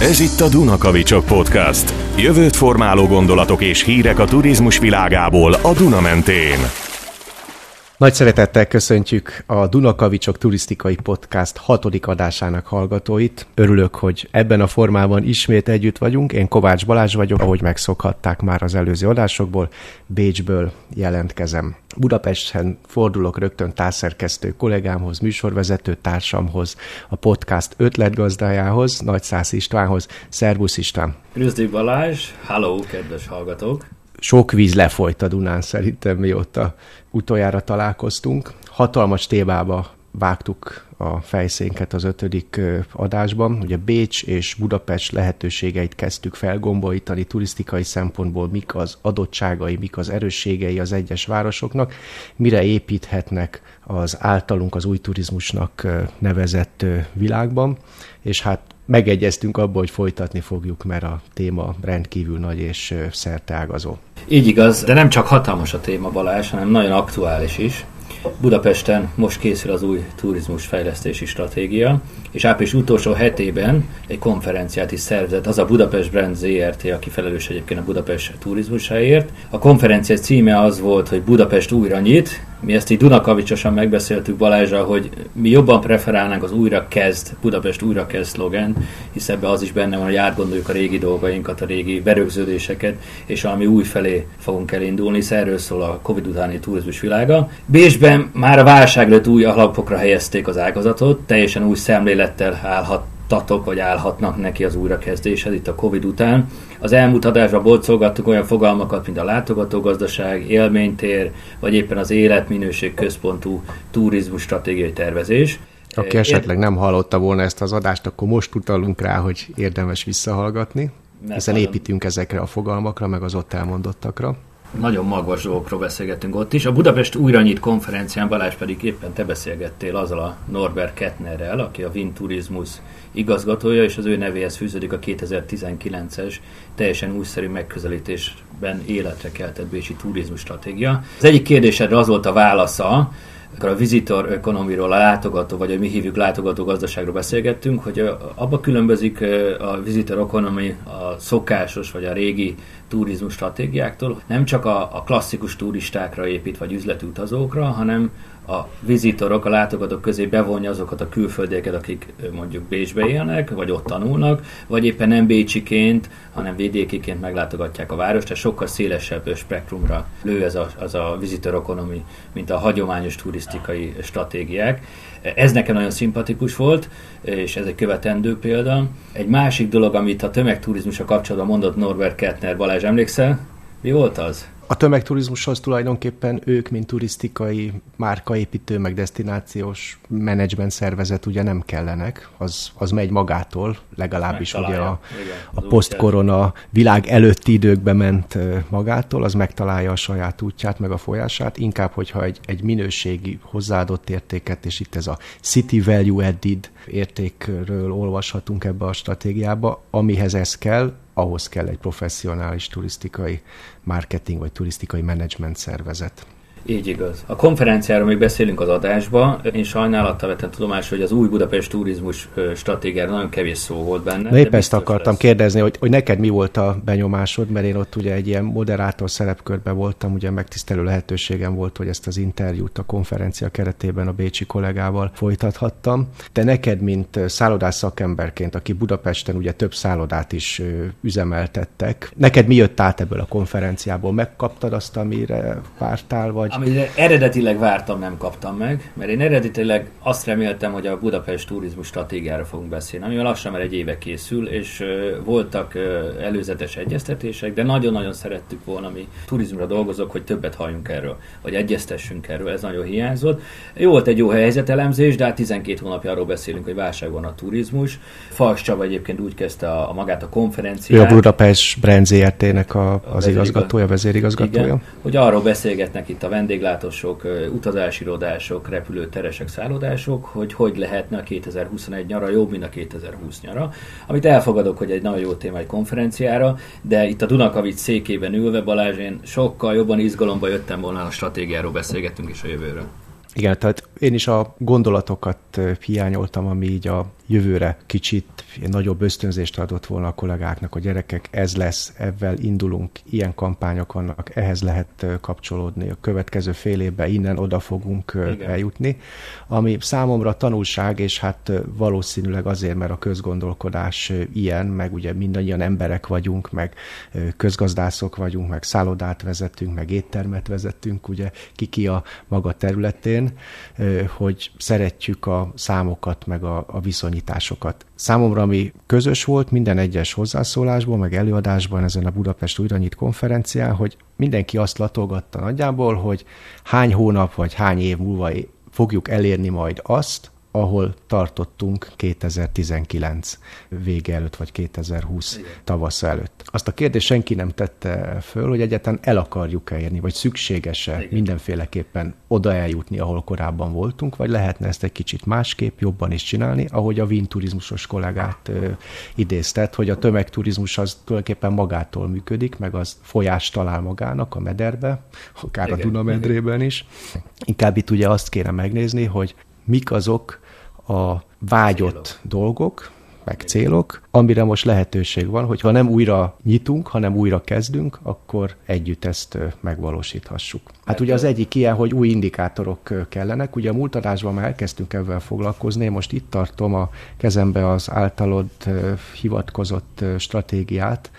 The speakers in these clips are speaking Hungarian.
Ez itt a Dunakavicsok Podcast. Jövőt formáló gondolatok és hírek a turizmus világából a Duna mentén. Nagy szeretettel köszöntjük a Dunakavicsok Turisztikai Podcast hatodik adásának hallgatóit. Örülök, hogy ebben a formában ismét együtt vagyunk. Én Kovács Balázs vagyok, ahogy megszokhatták már az előző adásokból. Bécsből jelentkezem. Budapesten fordulok rögtön társzerkesztő kollégámhoz, műsorvezető társamhoz, a podcast ötletgazdájához, Nagy Szász Istvánhoz. Szervusz István! Üdvözlő Balázs! Hello, kedves hallgatók! Sok víz lefolyt a Dunán szerintem, mióta utoljára találkoztunk. Hatalmas témába vágtuk a fejszénket az ötödik adásban. Ugye Bécs és Budapest lehetőségeit kezdtük felgombolítani turisztikai szempontból, mik az adottságai, mik az erősségei az egyes városoknak, mire építhetnek az általunk az új turizmusnak nevezett világban, és hát megegyeztünk abban, hogy folytatni fogjuk, mert a téma rendkívül nagy és szerteágazó. Így igaz, de nem csak hatalmas a téma Balázs, hanem nagyon aktuális is. Budapesten most készül az új turizmus fejlesztési stratégia, és április utolsó hetében egy konferenciát is szervezett az a Budapest Brand ZRT, aki felelős egyébként a Budapest turizmusáért. A konferencia címe az volt, hogy Budapest újra nyit, mi ezt így Dunakavicsosan megbeszéltük Balázsra, hogy mi jobban preferálnánk az újra kezd, Budapest újra kezd szlogen, hisz ebbe az is benne van, hogy átgondoljuk a régi dolgainkat, a régi berögződéseket, és ami új felé fogunk elindulni, hisz erről szól a Covid utáni turizmus világa. Bécsben már a válság előtt új alapokra helyezték az ágazatot, teljesen új szemlélettel állhat tatok, vagy állhatnak neki az újrakezdéshez itt a Covid után. Az elmúlt adásban bolcolgattuk olyan fogalmakat, mint a látogatógazdaság, élménytér, vagy éppen az életminőség központú turizmus stratégiai tervezés. Aki esetleg nem hallotta volna ezt az adást, akkor most utalunk rá, hogy érdemes visszahallgatni, Mert hiszen építünk ezekre a fogalmakra, meg az ott elmondottakra nagyon magas dolgokról beszélgettünk ott is. A Budapest újra nyit konferencián Balázs pedig éppen te beszélgettél azzal a Norbert Kettnerrel, aki a Wien Tourismus igazgatója, és az ő nevéhez fűződik a 2019-es teljesen újszerű megközelítésben életre keltett Bécsi turizmus stratégia. Az egyik kérdésedre az volt a válasza, akkor a visitor economy-ról, a látogató, vagy a mi hívjuk látogató gazdaságról beszélgettünk, hogy abba különbözik a visitor economy a szokásos, vagy a régi turizmus stratégiáktól, nem csak a, a klasszikus turistákra épít, vagy üzleti utazókra, hanem a vizitorok, a látogatók közé bevonja azokat a külföldieket, akik mondjuk Bécsbe élnek, vagy ott tanulnak, vagy éppen nem bécsiként, hanem vidékiként meglátogatják a várost, tehát sokkal szélesebb spektrumra lő ez a, az a visitor economy, mint a hagyományos turisztikai stratégiák. Ez nekem nagyon szimpatikus volt, és ez egy követendő példa. Egy másik dolog, amit a tömegturizmusra kapcsolatban mondott Norbert Kettner, Balázs, emlékszel? Mi volt az? A tömegturizmushoz tulajdonképpen ők, mint turisztikai márkaépítő, meg destinációs menedzsment szervezet ugye nem kellenek, az, az megy magától, legalábbis ugye a, a posztkorona világ előtti időkbe ment magától, az megtalálja a saját útját, meg a folyását, inkább, hogyha egy, egy minőségi hozzáadott értéket, és itt ez a City Value Added értékről olvashatunk ebbe a stratégiába, amihez ez kell, ahhoz kell egy professzionális turisztikai marketing vagy turisztikai menedzsment szervezet. Így igaz. A konferenciáról még beszélünk az adásba. Én sajnálattal vettem tudomásul, hogy az új Budapest turizmus stratégiára nagyon kevés szó volt benne. Na épp ezt akartam lesz. kérdezni, hogy, hogy neked mi volt a benyomásod, mert én ott ugye egy ilyen moderátor szerepkörben voltam, ugye megtisztelő lehetőségem volt, hogy ezt az interjút a konferencia keretében a bécsi kollégával folytathattam. De neked, mint szállodás szakemberként, aki Budapesten ugye több szállodát is üzemeltettek, neked mi jött át ebből a konferenciából? Megkaptad azt, amire vártál, vagy vagy... Amire eredetileg vártam, nem kaptam meg, mert én eredetileg azt reméltem, hogy a Budapest turizmus stratégiára fogunk beszélni, amivel lassan már egy éve készül, és voltak előzetes egyeztetések, de nagyon-nagyon szerettük volna mi turizmusra dolgozók, hogy többet halljunk erről, vagy egyeztessünk erről, ez nagyon hiányzott. Jó volt egy jó helyzetelemzés, de hát 12 hónapja arról beszélünk, hogy válság van a turizmus. Falks Csaba egyébként úgy kezdte a, a magát a konferenciát. Ő a Budapest Brand ZRT-nek a, az a igazgatója, vezérigazgatója. Igen, hogy arról beszélgetnek itt a vendéglátósok, utazási irodások, repülőteresek, szállodások, hogy hogy lehetne a 2021 nyara jobb, mint a 2020 nyara, amit elfogadok, hogy egy nagyon jó téma egy konferenciára, de itt a Dunakavics székében ülve Balázs, én sokkal jobban izgalomba jöttem volna a stratégiáról beszélgetünk is a jövőről. Igen, tehát én is a gondolatokat hiányoltam, ami így a jövőre kicsit nagyobb ösztönzést adott volna a kollégáknak, a gyerekek, ez lesz, ezzel indulunk, ilyen kampányok vannak, ehhez lehet kapcsolódni, a következő fél évben innen oda fogunk Igen. eljutni, ami számomra tanulság, és hát valószínűleg azért, mert a közgondolkodás ilyen, meg ugye mindannyian emberek vagyunk, meg közgazdászok vagyunk, meg szállodát vezetünk, meg éttermet vezetünk, ugye kiki a maga területén, hogy szeretjük a számokat, meg a, a viszonyításokat. Számomra, ami közös volt minden egyes hozzászólásban, meg előadásban ezen a Budapest újranyit konferencián, hogy mindenki azt latolgatta nagyjából, hogy hány hónap vagy hány év múlva fogjuk elérni majd azt, ahol tartottunk 2019 vége előtt, vagy 2020 Igen. tavasz előtt. Azt a kérdést senki nem tette föl, hogy egyáltalán el akarjuk-e érni, vagy szükséges-e mindenféleképpen oda eljutni, ahol korábban voltunk, vagy lehetne ezt egy kicsit másképp, jobban is csinálni, ahogy a Wien turizmusos kollégát ö, idéztet, hogy a tömegturizmus az tulajdonképpen magától működik, meg az folyást talál magának a mederbe, akár Igen. a Dunamedrében is. Inkább itt ugye azt kéne megnézni, hogy mik azok a vágyott célok. dolgok, meg célok, amire most lehetőség van, hogyha nem újra nyitunk, hanem újra kezdünk, akkor együtt ezt megvalósíthassuk. Hát ugye az egyik ilyen, hogy új indikátorok kellenek. Ugye a múlt adásban már elkezdtünk ebben foglalkozni, most itt tartom a kezembe az általad hivatkozott stratégiát,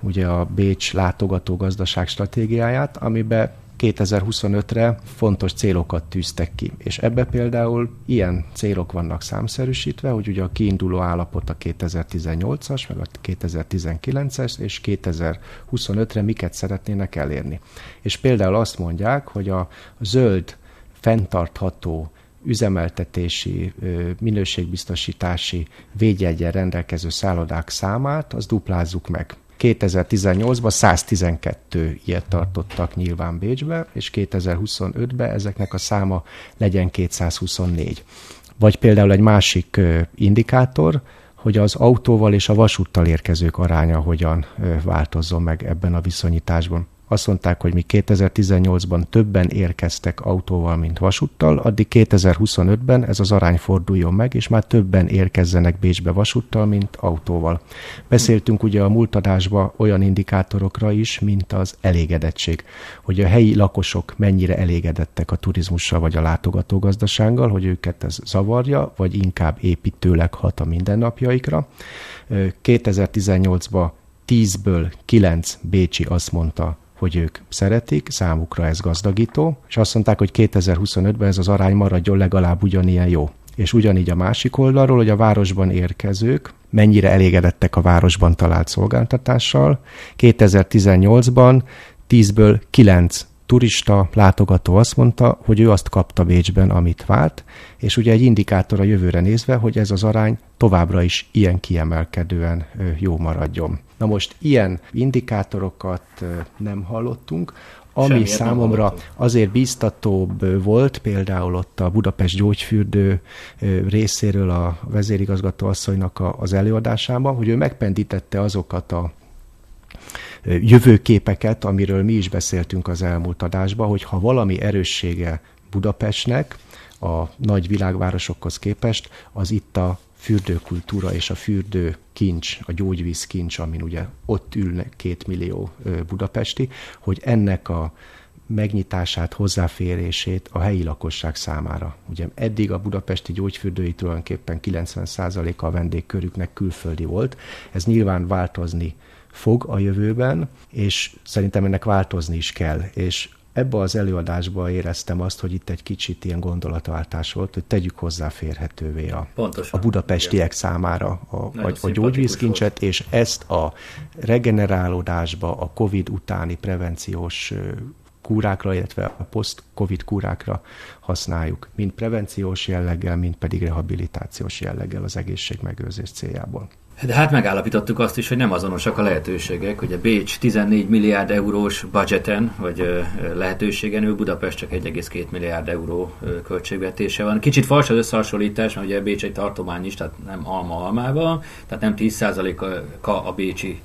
ugye a Bécs látogató gazdaság stratégiáját, amiben 2025-re fontos célokat tűztek ki. És ebbe például ilyen célok vannak számszerűsítve, hogy ugye a kiinduló állapot a 2018-as, meg a 2019-es, és 2025-re miket szeretnének elérni. És például azt mondják, hogy a zöld, fenntartható üzemeltetési, minőségbiztosítási védjegyen rendelkező szállodák számát, az duplázzuk meg. 2018-ban 112 ilyet tartottak nyilván Bécsbe, és 2025-ben ezeknek a száma legyen 224. Vagy például egy másik indikátor, hogy az autóval és a vasúttal érkezők aránya hogyan változzon meg ebben a viszonyításban azt mondták, hogy mi 2018-ban többen érkeztek autóval, mint vasúttal, addig 2025-ben ez az arány forduljon meg, és már többen érkezzenek Bécsbe vasúttal, mint autóval. Beszéltünk ugye a múltadásban olyan indikátorokra is, mint az elégedettség, hogy a helyi lakosok mennyire elégedettek a turizmussal vagy a látogatógazdasággal, hogy őket ez zavarja, vagy inkább építőleg hat a mindennapjaikra. 2018-ban 10-ből 9 Bécsi azt mondta, hogy ők szeretik, számukra ez gazdagító, és azt mondták, hogy 2025-ben ez az arány maradjon legalább ugyanilyen jó. És ugyanígy a másik oldalról, hogy a városban érkezők mennyire elégedettek a városban talált szolgáltatással. 2018-ban 10-ből 9 turista, látogató azt mondta, hogy ő azt kapta Bécsben, amit vált, és ugye egy indikátor a jövőre nézve, hogy ez az arány továbbra is ilyen kiemelkedően jó maradjon. Na most ilyen indikátorokat nem hallottunk, ami Semmiért számomra azért biztatóbb volt, például ott a Budapest gyógyfürdő részéről a vezérigazgató asszonynak az előadásában, hogy ő megpendítette azokat a jövőképeket, amiről mi is beszéltünk az elmúlt adásban, hogy ha valami erőssége Budapestnek, a nagy világvárosokhoz képest, az itt a fürdőkultúra és a fürdő kincs, a gyógyvíz kincs, amin ugye ott ülnek két millió budapesti, hogy ennek a megnyitását, hozzáférését a helyi lakosság számára. Ugye eddig a budapesti gyógyfürdői tulajdonképpen 90%-a a vendégkörüknek külföldi volt. Ez nyilván változni fog a jövőben, és szerintem ennek változni is kell. És ebbe az előadásba éreztem azt, hogy itt egy kicsit ilyen gondolatváltás volt, hogy tegyük hozzáférhetővé a, Pontosan, a budapestiek igen. számára a, a, a gyógyvízkincset, volt. és ezt a regenerálódásba, a COVID utáni prevenciós kúrákra, illetve a post-covid kúrákra használjuk, mind prevenciós jelleggel, mind pedig rehabilitációs jelleggel az egészségmegőrzés céljából. De hát megállapítottuk azt is, hogy nem azonosak a lehetőségek. Ugye Bécs 14 milliárd eurós budgeten, vagy lehetőségen ül, Budapest csak 1,2 milliárd euró költségvetése van. Kicsit fals az összehasonlítás, mert ugye Bécs egy tartomány is, tehát nem alma almával, tehát nem 10%-a a bécsi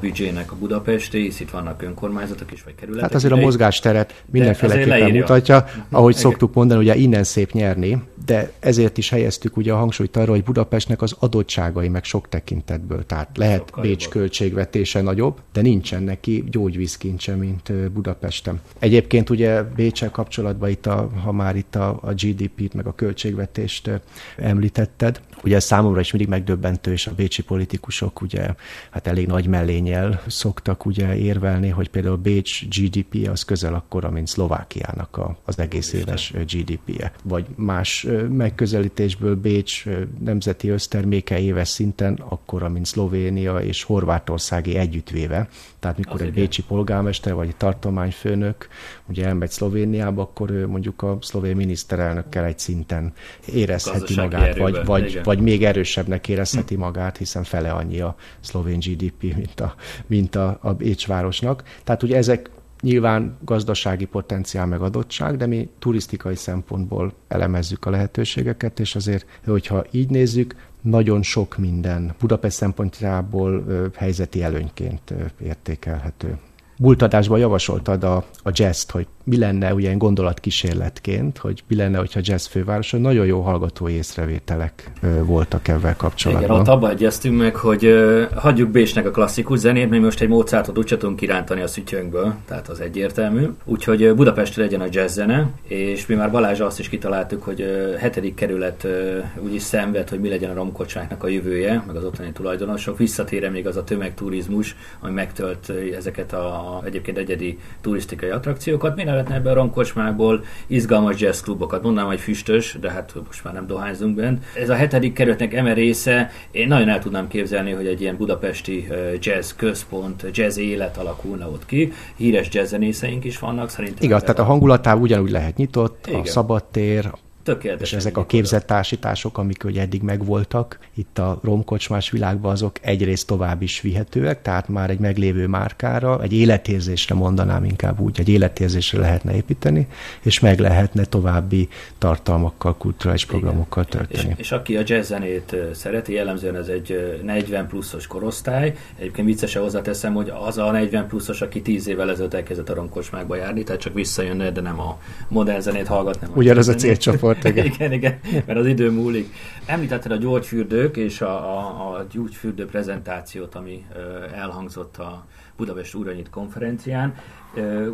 büdzsének a budapesti, hisz itt vannak önkormányzatok is, vagy kerületek. Hát azért a mozgásteret mindenféleképpen mutatja, ahogy Igen. szoktuk mondani, ugye innen szép nyerni, de ezért is helyeztük ugye a hangsúlyt arra, hogy Budapestnek az adottságai meg sok tekintetből, tehát lehet Sokkal Bécs jobb. költségvetése nagyobb, de nincsen neki gyógyvízkincse, mint Budapesten. Egyébként ugye Bécsel kapcsolatban itt, a, ha már itt a, a GDP-t meg a költségvetést említetted, ugye számomra is mindig megdöbbentő, és a bécsi politikusok ugye hát elég nagy mellényel szoktak ugye érvelni, hogy például Bécs GDP az közel akkora, mint Szlovákiának a, az egész éves GDP-je. Vagy más megközelítésből Bécs nemzeti összterméke éves szinten akkora, mint Szlovénia és Horvátországi együttvéve. Tehát mikor az egy igen. bécsi polgármester vagy egy tartományfőnök ugye elmegy Szlovéniába, akkor ő mondjuk a szlovén miniszterelnökkel egy szinten érezheti magát, vagy, vagy, vagy még erősebbnek érezheti hm. magát, hiszen fele annyi a szlovén GDP, mint a, mint a, a Bécs városnak. Tehát ugye ezek nyilván gazdasági potenciál meg adottság, de mi turisztikai szempontból elemezzük a lehetőségeket, és azért, hogyha így nézzük, nagyon sok minden Budapest szempontjából helyzeti előnyként értékelhető. Bultadásban javasoltad a, a jazz hogy mi lenne ilyen gondolatkísérletként, hogy mi lenne, hogyha jazz főváros, hogy nagyon jó hallgatói észrevételek voltak ebben kapcsolatban. Igen, ott abban egyeztünk meg, hogy ö, hagyjuk Bésnek a klasszikus zenét, mert most egy Mozartot úgy tudunk kirántani a szütyönkből, tehát az egyértelmű. Úgyhogy Budapestre legyen a jazz zene, és mi már Balázs azt is kitaláltuk, hogy ö, hetedik kerület ö, úgyis szenved, hogy mi legyen a romkocsáknak a jövője, meg az ottani tulajdonosok. Visszatére még az a tömegturizmus, ami megtölt ezeket a egyébként egyedi turisztikai attrakciókat. Mi lehetne ebbe a romkocsmákból izgalmas jazzklubokat. Mondanám, hogy füstös, de hát most már nem dohányzunk bent. Ez a hetedik kerületnek eme része, én nagyon el tudnám képzelni, hogy egy ilyen budapesti jazz központ, jazz élet alakulna ott ki. Híres jazzzenészeink is vannak, szerintem. Igaz, tehát a hangulatában ugyanúgy lehet nyitott, Igen. a szabadtér, Tökéletes. És ezek a képzett társítások, amik ugye eddig megvoltak, itt a romkocsmás világban azok egyrészt tovább is vihetőek, tehát már egy meglévő márkára, egy életérzésre mondanám inkább úgy, egy életérzésre lehetne építeni, és meg lehetne további tartalmakkal, kulturális programokkal tölteni. És, és aki a jazz zenét szereti, jellemzően ez egy 40 pluszos korosztály. Egyébként viccesen hozzáteszem, hogy az a 40 pluszos, aki 10 évvel ezelőtt elkezdett a romkocsmákba járni, tehát csak visszajönne, de nem a modern zenét hallgatni. Ugyanaz a célcsoport igen. igen, igen, mert az idő múlik. Említetted a gyógyfürdők és a, a, a gyógyfürdő prezentációt, ami elhangzott a Budapest Úranyit konferencián.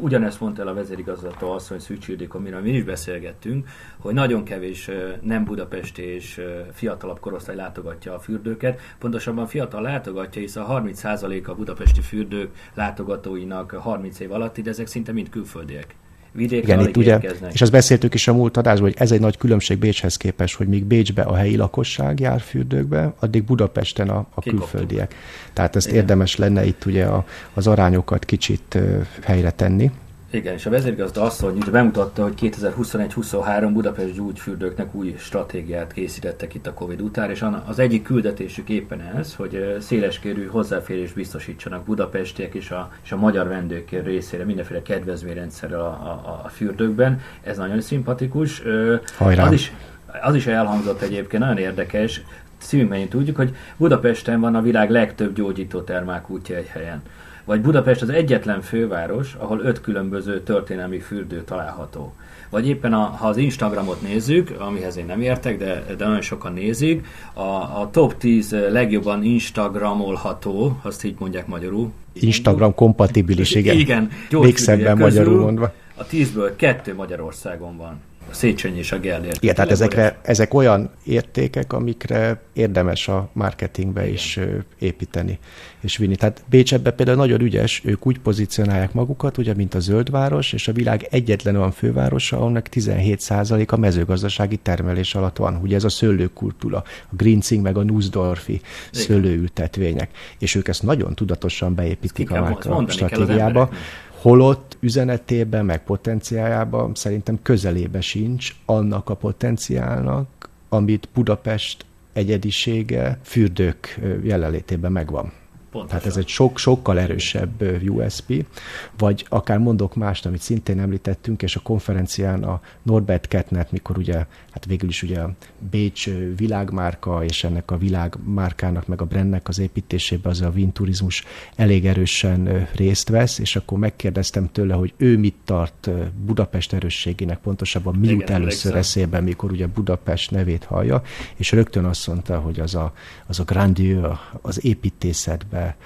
Ugyanezt mondta el a vezérigazgató asszony Szűcs Ildikó, amiről mi is beszélgettünk, hogy nagyon kevés nem budapesti és fiatalabb korosztály látogatja a fürdőket. Pontosabban fiatal látogatja, hisz a 30% a budapesti fürdők látogatóinak 30 év alatti, de ezek szinte mind külföldiek vidékre Igen, itt ugye, és azt beszéltük is a múlt adásban, hogy ez egy nagy különbség Bécshez képest, hogy míg Bécsbe a helyi lakosság jár fürdőkbe, addig Budapesten a, a külföldiek. Tehát ezt Igen. érdemes lenne itt ugye a, az arányokat kicsit helyre tenni. Igen, és a vezérgazda hogy bemutatta, hogy 2021-23 Budapest gyógyfürdőknek új stratégiát készítettek itt a Covid után, és az egyik küldetésük éppen ez, hogy széleskérű hozzáférés biztosítsanak budapestiek és a, és a magyar vendők részére mindenféle kedvezményrendszerrel a, a, a fürdőkben. Ez nagyon szimpatikus. Hajrá. Az is, az is elhangzott egyébként, nagyon érdekes, szívünkben tudjuk, hogy Budapesten van a világ legtöbb gyógyító termálkútja egy helyen vagy Budapest az egyetlen főváros, ahol öt különböző történelmi fürdő található. Vagy éppen a, ha az Instagramot nézzük, amihez én nem értek, de, de nagyon sokan nézik, a, a top 10 legjobban Instagramolható, azt így mondják magyarul. Instagram kompatibilis, igen. igen. Még szebben magyarul mondva. A tízből kettő Magyarországon van. Széchenyi és a Gellért. Igen, tehát ezekre, ezek olyan értékek, amikre érdemes a marketingbe Igen. is építeni és vinni. Tehát Bécsebbe például nagyon ügyes, ők úgy pozícionálják magukat, ugye, mint a zöldváros, és a világ egyetlen olyan fővárosa, annak 17% a mezőgazdasági termelés alatt van. Ugye ez a szőlőkultúra, a Grinzing meg a Nussdorfi szőlőültetvények. És ők ezt nagyon tudatosan beépítik a márka stratégiába holott üzenetében, meg potenciájában szerintem közelébe sincs annak a potenciálnak, amit Budapest egyedisége fürdők jelenlétében megvan. Pontosan. Tehát ez egy sok, sokkal erősebb USP, vagy akár mondok mást, amit szintén említettünk, és a konferencián a Norbert Kettner, mikor ugye, hát végül is ugye a Bécs világmárka, és ennek a világmárkának, meg a brandnek az építésében az a vinturizmus elég erősen részt vesz, és akkor megkérdeztem tőle, hogy ő mit tart Budapest erősségének, pontosabban mi jut először eszébe, mikor ugye Budapest nevét hallja, és rögtön azt mondta, hogy az a, az a grandiő, az építészetbe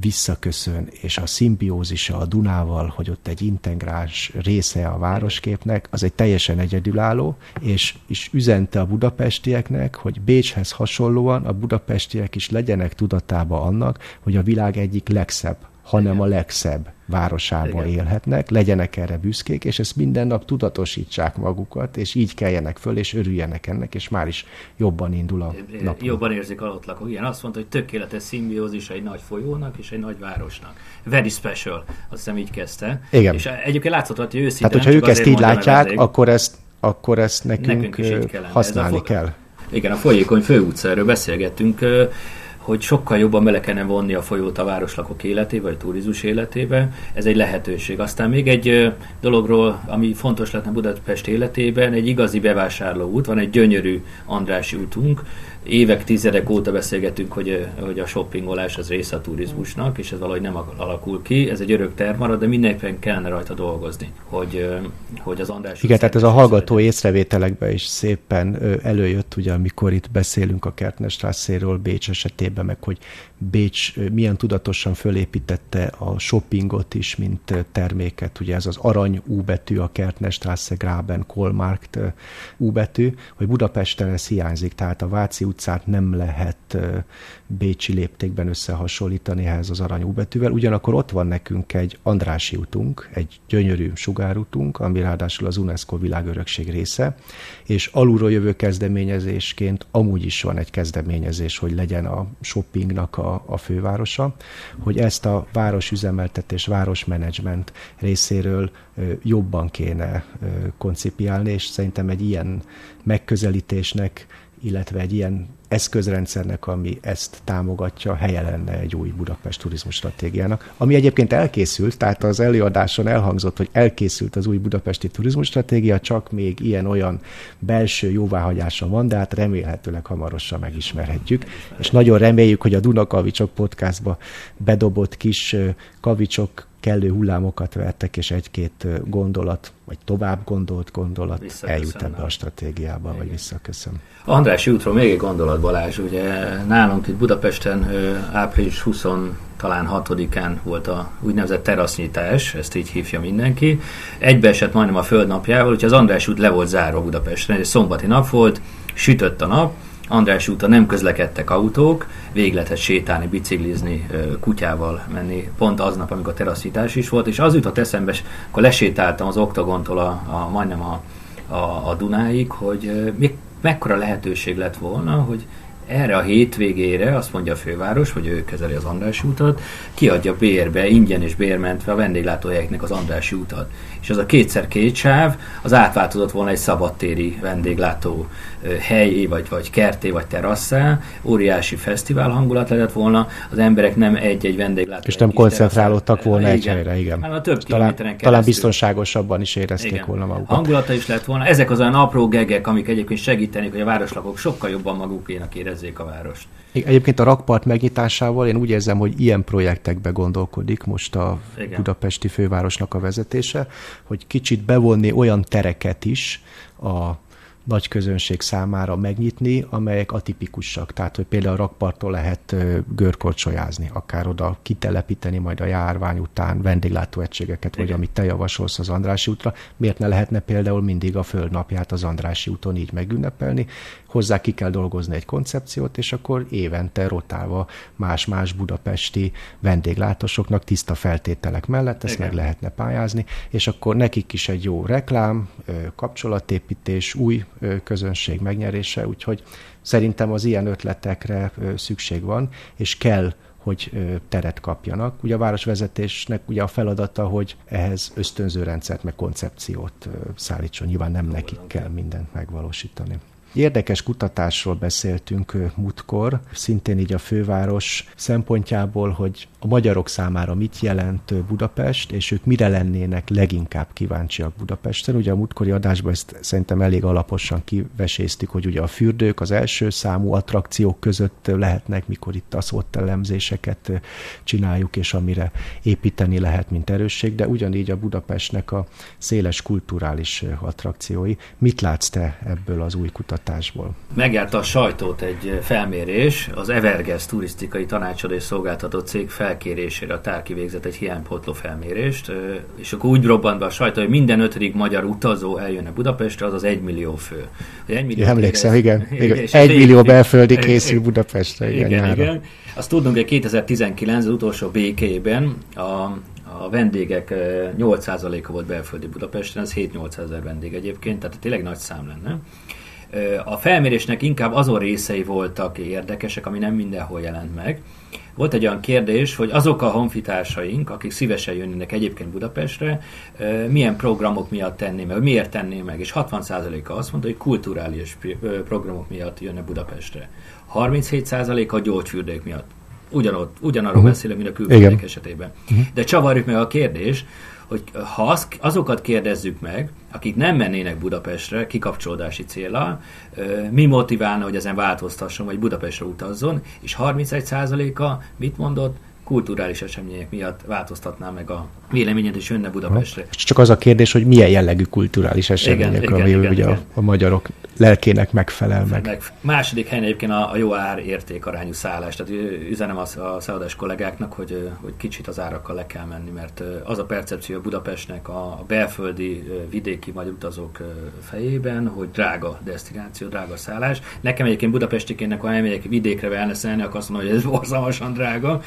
visszaköszön, és a szimbiózisa a Dunával, hogy ott egy integráns része a városképnek, az egy teljesen egyedülálló, és, és üzente a budapestieknek, hogy Bécshez hasonlóan a budapestiek is legyenek tudatában annak, hogy a világ egyik legszebb hanem a legszebb városában Igen. élhetnek, legyenek erre büszkék, és ezt minden nap tudatosítsák magukat, és így keljenek föl, és örüljenek ennek, és már is jobban indul a nap. Jobban érzik a ott lakók. Igen, azt mondta, hogy tökéletes szimbiózis egy nagy folyónak és egy nagy városnak. Very special, azt hiszem így kezdte. Igen. És egyébként látszott, hogy őszintén... Tehát, hogyha ők ezt így látják, akkor ezt, akkor ezt nekünk, nekünk is így használni kell. Igen, a folyékony főutcáról beszélgettünk hogy sokkal jobban bele kellene vonni a folyót a városlakok életébe, vagy turizmus életébe. Ez egy lehetőség. Aztán még egy dologról, ami fontos lenne Budapest életében, egy igazi bevásárló út, van egy gyönyörű Andrási útunk, évek, tizedek óta beszélgetünk, hogy, hogy a shoppingolás az része a turizmusnak, és ez valahogy nem alakul ki. Ez egy örök terv marad, de mindenképpen kellene rajta dolgozni, hogy, hogy az András... Igen, tehát ez a hallgató legyen. észrevételekben is szépen előjött, ugye, amikor itt beszélünk a Kertnestrászéről Bécs esetében, meg hogy Bécs milyen tudatosan fölépítette a shoppingot is, mint terméket. Ugye ez az arany U betű, a Kertnestrásze, Graben, Kolmarkt U betű, hogy Budapesten ez hiányzik, tehát a Váci utcát nem lehet bécsi léptékben összehasonlítani ehhez az arany. Ugyanakkor ott van nekünk egy Andrási utunk, egy gyönyörű sugárutunk, ami ráadásul az UNESCO világörökség része, és alulról jövő kezdeményezésként amúgy is van egy kezdeményezés, hogy legyen a shoppingnak a, a fővárosa, hogy ezt a városüzemeltetés, városmenedzsment részéről jobban kéne koncipiálni, és szerintem egy ilyen megközelítésnek illetve egy ilyen eszközrendszernek, ami ezt támogatja, helye lenne egy új Budapest turizmus stratégiának, ami egyébként elkészült, tehát az előadáson elhangzott, hogy elkészült az új budapesti turizmus stratégia, csak még ilyen-olyan belső jóváhagyása van, de hát remélhetőleg hamarosan megismerhetjük. És nagyon reméljük, hogy a Dunakavicsok podcastba bedobott kis kavicsok kellő hullámokat vertek, és egy-két gondolat, vagy tovább gondolt gondolat eljut ebbe a stratégiába, Igen. vagy visszaköszön. Andrási útról még egy gondolat, Balázs. Ugye nálunk itt Budapesten április 20 talán 6-án volt a úgynevezett terasznyitás, ezt így hívja mindenki. Egybeesett majdnem a földnapjával, úgyhogy az András út le volt zárva Budapesten. Egy szombati nap volt, sütött a nap, András úton nem közlekedtek autók, végig lehetett sétálni, biciklizni, kutyával menni, pont aznap, amikor teraszítás is volt, és az jutott eszembe, akkor lesétáltam az oktagontól a, a majdnem a, a, a Dunáig, hogy még mekkora lehetőség lett volna, hogy erre a hétvégére, azt mondja a főváros, hogy ő kezeli az Andrási utat, kiadja bérbe, ingyen és bérmentve a vendéglátóhelyeknek az Andrási utat. És az a kétszer két sáv, az átváltozott volna egy szabadtéri vendéglátó helyé, vagy, vagy kerté, vagy terasszá, óriási fesztivál hangulat lett volna, az emberek nem egy-egy vendéglátó. És nem koncentrálódtak volna egy helyre, igen. Hát a több talán, talán biztonságosabban is érezték igen. volna magukat. Hangulata is lett volna. Ezek az olyan apró gegek, amik egyébként segítenek, hogy a városlakók sokkal jobban magukénak érezzék a várost. Egyébként a rakpart megnyitásával én úgy érzem, hogy ilyen projektekbe gondolkodik most a Igen. budapesti fővárosnak a vezetése, hogy kicsit bevonni olyan tereket is a nagy közönség számára megnyitni, amelyek atipikusak. Tehát, hogy például a rakparttól lehet görkorcsolyázni, akár oda kitelepíteni majd a járvány után vendéglátóegységeket, vagy amit te javasolsz az Andrási útra. Miért ne lehetne például mindig a földnapját az Andrási úton így megünnepelni? Hozzá ki kell dolgozni egy koncepciót, és akkor évente rotálva más-más budapesti vendéglátósoknak tiszta feltételek mellett ezt Igen. meg lehetne pályázni, és akkor nekik is egy jó reklám, kapcsolatépítés, új közönség megnyerése, úgyhogy szerintem az ilyen ötletekre szükség van, és kell hogy teret kapjanak. Ugye a városvezetésnek ugye a feladata, hogy ehhez ösztönző rendszert, meg koncepciót szállítson. Nyilván nem nekik kell mindent megvalósítani. Érdekes kutatásról beszéltünk múltkor, szintén így a főváros szempontjából, hogy a magyarok számára mit jelent Budapest, és ők mire lennének leginkább kíváncsiak Budapesten. Ugye a múltkori adásban ezt szerintem elég alaposan kiveséztük, hogy ugye a fürdők az első számú attrakciók között lehetnek, mikor itt a elemzéseket csináljuk, és amire építeni lehet, mint erősség, de ugyanígy a Budapestnek a széles kulturális attrakciói. Mit látsz te ebből az új kutatásból? Megjárta a sajtót egy felmérés, az Everges turisztikai tanácsadó és szolgáltató cég felkérésére a tár kivégzett egy hiánypotló felmérést, és akkor úgy robbant be a sajtó, hogy minden ötödik magyar utazó eljönne Budapestre, az az egy millió fő. Egy millió ja, emlékszem, igen. igen. igen egy millió belföldi készül Budapestre. Igen, igen, igen. Azt tudnunk, hogy 2019 az utolsó békében a, a vendégek 8%-a volt belföldi Budapesten, ez 7-8 ezer vendég egyébként, tehát tényleg nagy szám lenne. A felmérésnek inkább azon részei voltak érdekesek, ami nem mindenhol jelent meg. Volt egy olyan kérdés, hogy azok a honfitársaink, akik szívesen jönnének egyébként Budapestre, milyen programok miatt tenné meg, miért tenné meg, és 60%-a azt mondta, hogy kulturális programok miatt jönne Budapestre. 37% a gyógyfürdők miatt. Ugyanott, ugyanarról uh-huh. beszélünk, mint a külföldek esetében. Uh-huh. De csavarjuk meg a kérdés, hogy ha az, azokat kérdezzük meg, akik nem mennének Budapestre kikapcsolódási célra, mi motiválna, hogy ezen változtasson, vagy Budapestre utazzon, és 31%-a mit mondott? Kulturális események miatt változtatná meg a véleményed, és jönne Budapestre. Csak az a kérdés, hogy milyen jellegű kulturális események, igen, ami igen, ugye igen. A, a magyarok lelkének megfelel meg. meg. Második helyen egyébként a, a jó ár érték arányú szállás. Tehát üzenem a, a szállodás kollégáknak, hogy, hogy kicsit az árakkal le kell menni, mert az a percepció Budapestnek a belföldi vidéki vagy utazók fejében, hogy drága destináció, drága szállás. Nekem egyébként budapestikénnek, ha elmegyek vidékre wellnesselni, akkor azt mondom, hogy ez borzalmasan drága,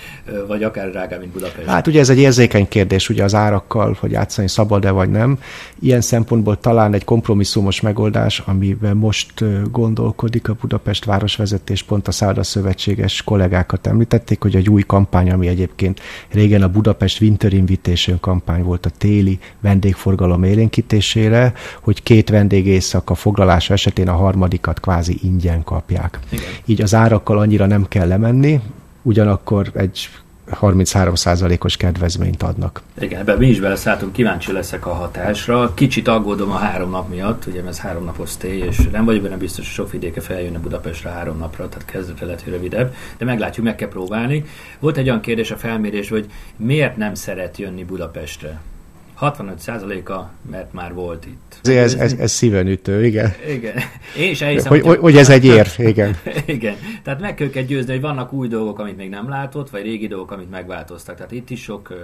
vagy akár drágább, mint Budapest. Hát ugye ez egy érzékeny kérdés, ugye az árakkal, hogy játszani szabad-e vagy nem. Ilyen szempontból talán egy kompromisszumos megoldás, amiben most gondolkodik a Budapest városvezetés, pont a Szálda Szövetséges kollégákat említették, hogy egy új kampány, ami egyébként régen a Budapest Winter Invitation kampány volt a téli vendégforgalom élénkítésére, hogy két vendég éjszaka foglalása esetén a harmadikat kvázi ingyen kapják. Igen. Így az árakkal annyira nem kell lemenni, ugyanakkor egy 33%-os kedvezményt adnak. Igen, ebben mi is beleszálltunk, kíváncsi leszek a hatásra. Kicsit aggódom a három nap miatt, ugye ez három napos stay, és nem vagyok benne biztos, hogy sok vidéke feljönne Budapestre három napra, tehát kezdetre lehet, hogy rövidebb, de meglátjuk, meg kell próbálni. Volt egy olyan kérdés a felmérés, hogy miért nem szeret jönni Budapestre? 65%-a, mert már volt itt. Ez, ez, ez szíven ütő, igen. Igen. Én is elhiszem, hogy, hogy, hogy ez egy ér, igen. igen. Tehát meg kell őket győzni, hogy vannak új dolgok, amit még nem látott, vagy régi dolgok, amit megváltoztak. Tehát itt is sok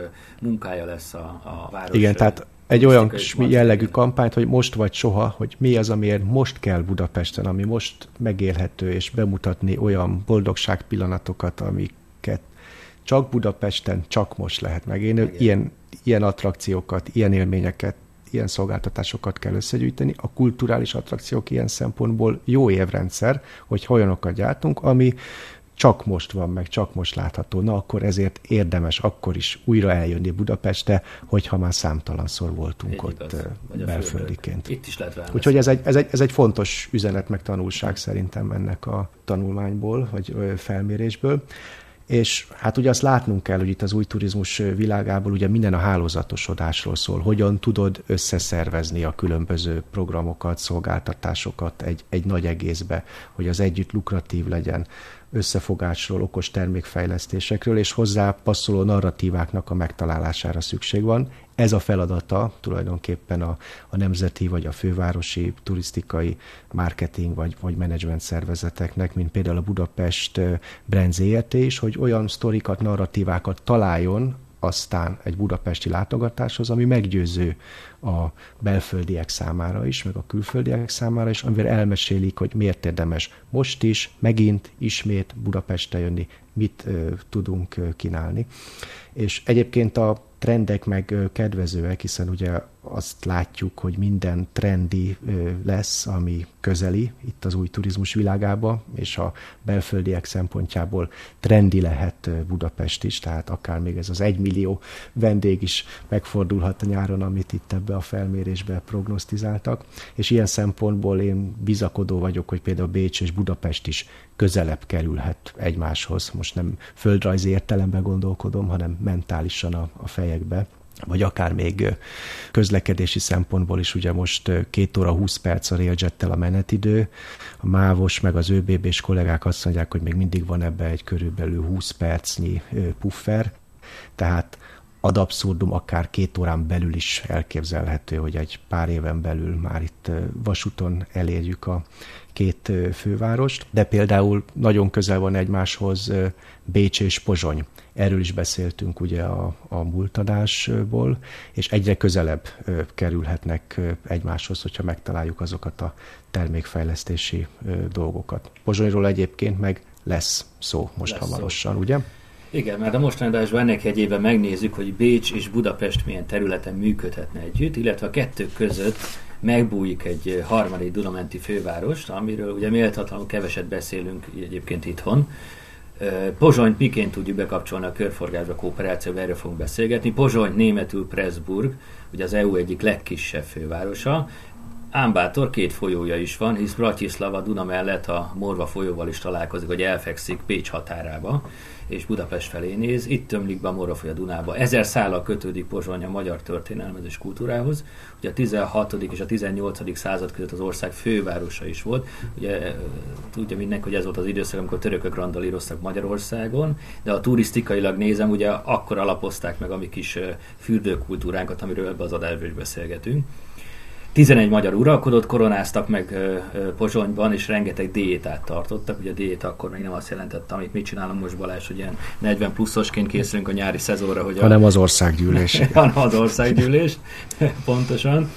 munkája lesz a, a város. Igen, tehát egy olyan jellegű kampányt, hogy most vagy soha, hogy mi az, amiért most kell Budapesten, ami most megélhető, és bemutatni olyan boldogság pillanatokat, amiket csak Budapesten, csak most lehet megélni. Ilyen ilyen attrakciókat, ilyen élményeket, ilyen szolgáltatásokat kell összegyűjteni. A kulturális attrakciók ilyen szempontból jó évrendszer, hogy olyanokat gyártunk, ami csak most van meg, csak most látható. Na, akkor ezért érdemes akkor is újra eljönni Budapestre, hogyha már számtalanszor voltunk Egy ott igaz, belföldiként. Itt is lehet Úgyhogy ez egy, ez, egy, ez egy fontos üzenet, meg tanulság szerintem ennek a tanulmányból, vagy felmérésből. És hát ugye azt látnunk kell, hogy itt az új turizmus világából ugye minden a hálózatosodásról szól. Hogyan tudod összeszervezni a különböző programokat, szolgáltatásokat egy, egy nagy egészbe, hogy az együtt lukratív legyen összefogásról, okos termékfejlesztésekről, és hozzá passzoló narratíváknak a megtalálására szükség van. Ez a feladata tulajdonképpen a, a nemzeti vagy a fővárosi turisztikai marketing vagy, vagy menedzsment szervezeteknek, mint például a Budapest Brand ZRT is, hogy olyan sztorikat, narratívákat találjon, aztán egy budapesti látogatáshoz, ami meggyőző a belföldiek számára is, meg a külföldiek számára is, amivel elmesélik, hogy miért érdemes most is, megint, ismét Budapestre jönni, mit ö, tudunk ö, kínálni. És egyébként a trendek meg kedvezőek, hiszen ugye azt látjuk, hogy minden trendi lesz, ami közeli itt az új turizmus világába, és a belföldiek szempontjából trendi lehet Budapest is, tehát akár még ez az egymillió vendég is megfordulhat a nyáron, amit itt ebbe a felmérésbe prognosztizáltak, és ilyen szempontból én bizakodó vagyok, hogy például Bécs és Budapest is közelebb kerülhet egymáshoz. Most nem földrajzi értelemben gondolkodom, hanem mentálisan a, a fejekbe vagy akár még közlekedési szempontból is, ugye most két óra 20 perc a Railjettel a menetidő, a Mávos meg az ÖBB-s kollégák azt mondják, hogy még mindig van ebbe egy körülbelül 20 percnyi puffer, tehát ad abszurdum akár két órán belül is elképzelhető, hogy egy pár éven belül már itt vasúton elérjük a két fővárost, de például nagyon közel van egymáshoz Bécs és Pozsony. Erről is beszéltünk ugye a, a múltadásból, és egyre közelebb kerülhetnek egymáshoz, hogyha megtaláljuk azokat a termékfejlesztési dolgokat. Pozsonyról egyébként meg lesz szó most lesz hamarosan, szó. ugye? Igen, mert a mostani adásban ennek egyében megnézzük, hogy Bécs és Budapest milyen területen működhetne együtt, illetve a kettő között megbújik egy harmadik Dunamenti fővárost, amiről ugye méltatlanul keveset beszélünk egyébként itthon. Pozsonyt miként tudjuk bekapcsolni a körforgásba, kooperációba, erről fogunk beszélgetni. Pozsony németül Pressburg, ugye az EU egyik legkisebb fővárosa, Ámbátor két folyója is van, hisz Bratislava Duna mellett a Morva folyóval is találkozik, hogy elfekszik Pécs határába és Budapest felé néz. Itt tömlik be a Morafoly a Dunába. Ezer szállal kötődik Pozsony a magyar történelmez és kultúrához. Ugye a 16. és a 18. század között az ország fővárosa is volt. Ugye tudja mindenki, hogy ez volt az időszak, amikor törökök randalíroztak Magyarországon, de a turisztikailag nézem, ugye akkor alapozták meg a mi kis fürdőkultúránkat, amiről ebbe az adásban is beszélgetünk. 11 magyar uralkodót koronáztak meg Pozsonyban, és rengeteg diétát tartottak. Ugye a diéta akkor még nem azt jelentette, amit mit csinálunk most Balázs, hogy ilyen 40 pluszosként készülünk a nyári szezonra. Hogy hanem a... az országgyűlés. hanem az országgyűlés, pontosan.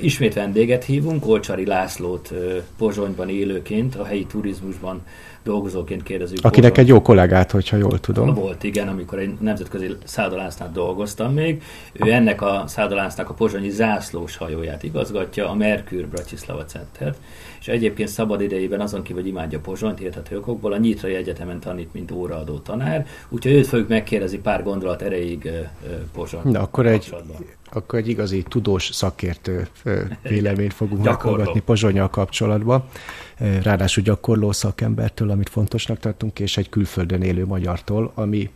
Ismét vendéget hívunk, Olcsari Lászlót Pozsonyban élőként, a helyi turizmusban dolgozóként kérdezünk. Akinek Pozsony. egy jó kollégát, hogyha jól tudom. Volt, igen, amikor egy nemzetközi szállodánsznál dolgoztam még. Ő ennek a szállodánsnak a pozsonyi zászlós hajóját igazgatja, a Merkür Bratislava Centert, és egyébként szabad idejében azon kívül, hogy imádja Pozsonyt, érthető okokból, a Nyitrai Egyetemen tanít, mint óraadó tanár, úgyhogy őt fogjuk megkérdezni pár gondolat erejéig Pozsony. Na, akkor egy, akkor egy igazi tudós szakértő véleményt fogunk meghallgatni Pozsonyal kapcsolatban. Ráadásul gyakorló szakembertől, amit fontosnak tartunk, és egy külföldön élő magyartól, ami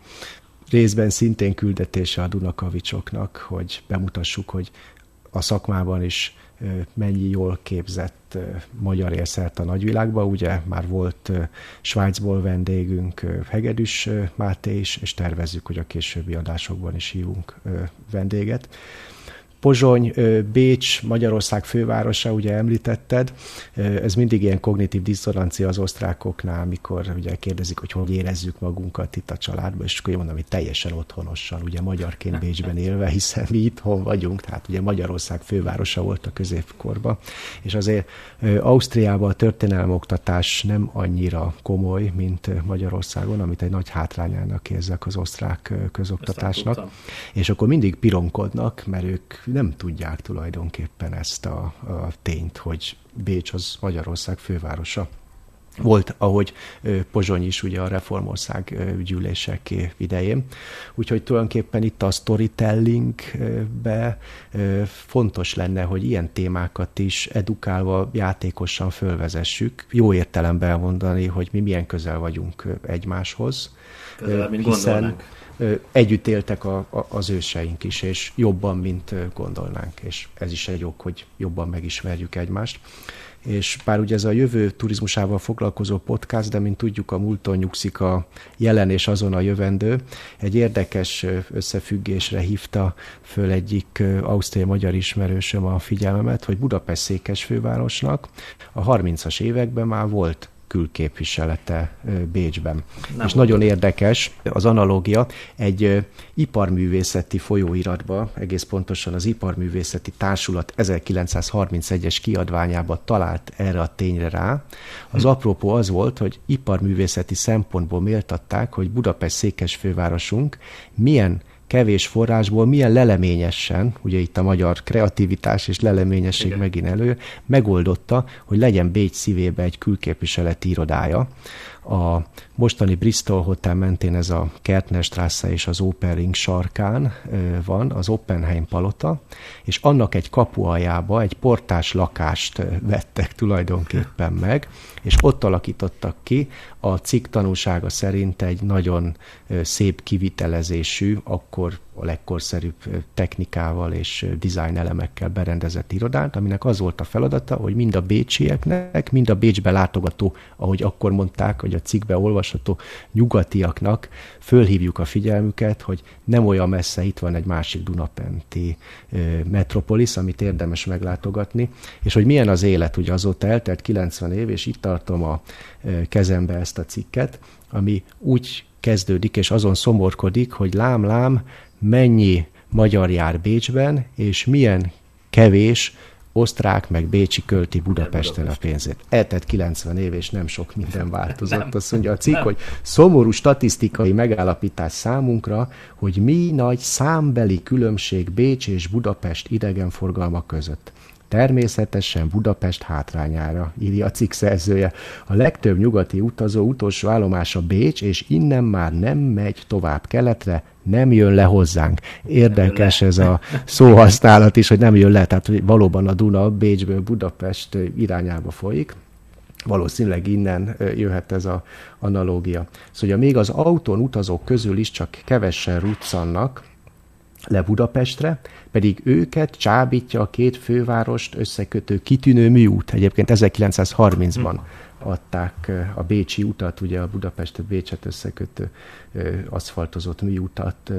részben szintén küldetése a Dunakavicsoknak, hogy bemutassuk, hogy a szakmában is mennyi jól képzett magyar élszert a nagyvilágba. Ugye már volt Svájcból vendégünk Hegedűs Máté is, és tervezzük, hogy a későbbi adásokban is hívunk vendéget. Pozsony, Bécs, Magyarország fővárosa, ugye említetted, ez mindig ilyen kognitív diszonancia az osztrákoknál, amikor ugye kérdezik, hogy hogy érezzük magunkat itt a családban, és akkor mondom, hogy teljesen otthonosan, ugye magyarként Bécsben élve, hiszen mi itthon vagyunk, tehát ugye Magyarország fővárosa volt a középkorban, és azért Ausztriában a történelmi oktatás nem annyira komoly, mint Magyarországon, amit egy nagy hátrányának érzek az osztrák közoktatásnak, és akkor mindig pironkodnak, mert ők nem tudják tulajdonképpen ezt a, a tényt, hogy Bécs az Magyarország fővárosa. Volt, ahogy Pozsony is ugye a Reformország gyűlések idején. Úgyhogy tulajdonképpen itt a storytellingbe fontos lenne, hogy ilyen témákat is edukálva, játékosan fölvezessük. Jó értelemben mondani, hogy mi milyen közel vagyunk egymáshoz. Közelebb, mint hiszen, gondolnánk együtt éltek a, a, az őseink is, és jobban, mint gondolnánk, és ez is egy ok, hogy jobban megismerjük egymást. És bár ugye ez a jövő turizmusával foglalkozó podcast, de mint tudjuk, a múlton nyugszik a jelen és azon a jövendő. Egy érdekes összefüggésre hívta föl egyik ausztrai magyar ismerősöm a figyelmemet, hogy Budapest székes fővárosnak a 30-as években már volt külképviselete Bécsben. Nem és nagyon érdekes az analógia, egy iparművészeti folyóiratba, egész pontosan az Iparművészeti Társulat 1931-es kiadványába talált erre a tényre rá. Az hm. apropó az volt, hogy iparművészeti szempontból méltatták, hogy Budapest székes fővárosunk milyen kevés forrásból milyen leleményesen, ugye itt a magyar kreativitás és leleményesség Igen. megint elő, megoldotta, hogy legyen Bécs szívébe egy külképviseleti irodája, a mostani Bristol Hotel mentén ez a Kertnerstrasse és az Opering sarkán van, az Oppenheim palota, és annak egy kapu aljába egy portás lakást vettek tulajdonképpen meg, és ott alakítottak ki. A cikk tanúsága szerint egy nagyon szép kivitelezésű, akkor a legkorszerűbb technikával és design elemekkel berendezett irodát, aminek az volt a feladata, hogy mind a bécsieknek, mind a Bécsbe látogató, ahogy akkor mondták, hogy a cikkbe olvasható nyugatiaknak. Fölhívjuk a figyelmüket, hogy nem olyan messze itt van egy másik Dunapenti metropolis, amit érdemes meglátogatni, és hogy milyen az élet, ugye azóta eltelt 90 év, és itt tartom a kezembe ezt a cikket, ami úgy kezdődik, és azon szomorkodik, hogy lám-lám, mennyi magyar jár Bécsben, és milyen kevés osztrák meg bécsi költi Budapesten a pénzét. Eltett 90 év, és nem sok minden változott. Nem, Azt mondja a cikk, nem. hogy szomorú statisztikai megállapítás számunkra, hogy mi nagy számbeli különbség Bécs és Budapest idegenforgalma között. Természetesen Budapest hátrányára, írja a cikk szerzője. A legtöbb nyugati utazó utolsó állomása Bécs, és innen már nem megy tovább keletre, nem jön le hozzánk. Érdekes ez a szóhasználat is, hogy nem jön le, tehát hogy valóban a Duna Bécsből Budapest irányába folyik. Valószínűleg innen jöhet ez a analógia. Szóval még az autón utazók közül is csak kevesen ruccannak le Budapestre, pedig őket csábítja a két fővárost összekötő kitűnő műút. Egyébként 1930-ban adták a Bécsi utat, ugye a Budapestet Bécset összekötő aszfaltozott műutat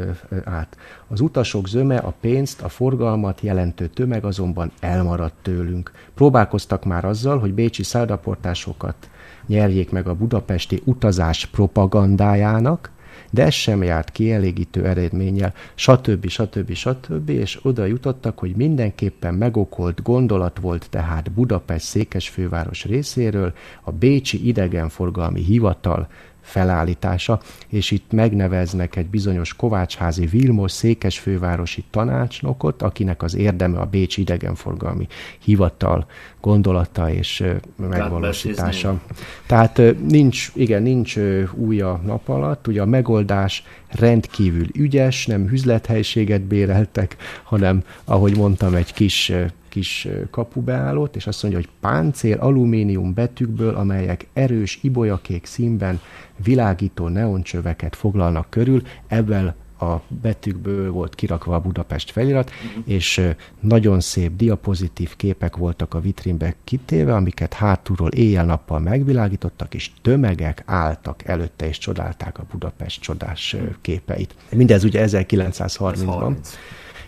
át. Az utasok zöme a pénzt, a forgalmat jelentő tömeg azonban elmaradt tőlünk. Próbálkoztak már azzal, hogy bécsi száldaportásokat nyerjék meg a budapesti utazás propagandájának, de ez sem járt kielégítő eredménnyel, stb. stb. stb. és oda jutottak, hogy mindenképpen megokolt gondolat volt tehát Budapest székesfőváros részéről a Bécsi idegenforgalmi hivatal felállítása, és itt megneveznek egy bizonyos Kovácsházi Vilmos székesfővárosi tanácsnokot, akinek az érdeme a Bécsi idegenforgalmi hivatal gondolata és megvalósítása. Tehát nincs, igen, nincs új a nap alatt, ugye a megoldás rendkívül ügyes, nem üzlethelységet béreltek, hanem, ahogy mondtam, egy kis kis kapubeállót, és azt mondja, hogy páncél alumínium betűkből, amelyek erős ibolyakék színben világító neoncsöveket foglalnak körül, ebben a betűkből volt kirakva a Budapest felirat, uh-huh. és nagyon szép diapozitív képek voltak a vitrínbe kitéve, amiket hátulról éjjel-nappal megvilágítottak, és tömegek álltak előtte, és csodálták a Budapest csodás képeit. Mindez ugye 1930-ban,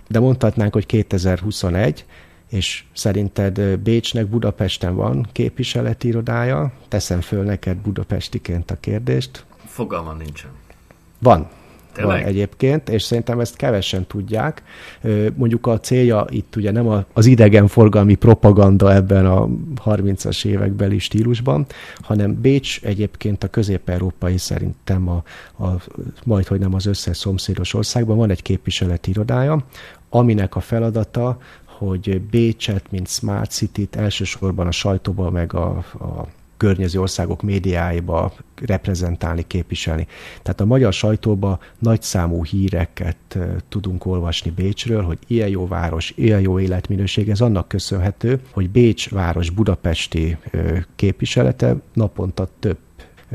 de mondhatnánk, hogy 2021, és szerinted Bécsnek Budapesten van képviseleti irodája? Teszem föl neked budapestiként a kérdést. Fogalmam nincsen. Van. Tényleg? Van egyébként, és szerintem ezt kevesen tudják. Mondjuk a célja itt ugye nem az idegenforgalmi propaganda ebben a 30-as évekbeli stílusban, hanem Bécs egyébként a közép-európai szerintem a, a majd, hogy nem az összes szomszédos országban van egy képviseleti irodája, aminek a feladata, hogy Bécset, mint Smart City-t elsősorban a sajtóban, meg a, a környező országok médiáiba reprezentálni, képviselni. Tehát a magyar sajtóban nagyszámú híreket tudunk olvasni Bécsről, hogy ilyen jó város, ilyen jó életminőség, ez annak köszönhető, hogy Bécs város budapesti képviselete naponta több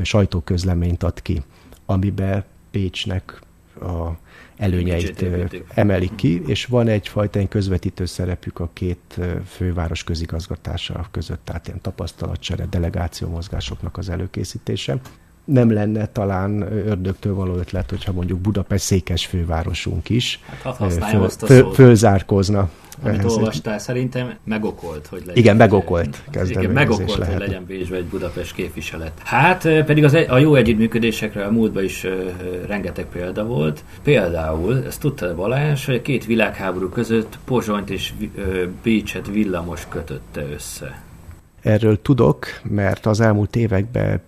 sajtóközleményt ad ki, amiben Bécsnek a előnyeit emelik ki, és van egyfajta egy közvetítő szerepük a két főváros közigazgatása között, tehát ilyen tapasztalatcsere, delegációmozgásoknak az előkészítése. Nem lenne talán ördögtől való ötlet, hogyha mondjuk Budapest székes fővárosunk is hát, föl, föl, fölzárkózna amit ez olvastál, szerintem megokolt, hogy legyen. Igen, megokolt Igen, megokolt, lehet. hogy legyen Bécsbe egy Budapest képviselet. Hát pedig az, a jó együttműködésekre a múltban is uh, rengeteg példa volt. Például, ezt tudta Balázs, hogy a két világháború között Pozsonyt és uh, Bécset villamos kötötte össze. Erről tudok, mert az elmúlt években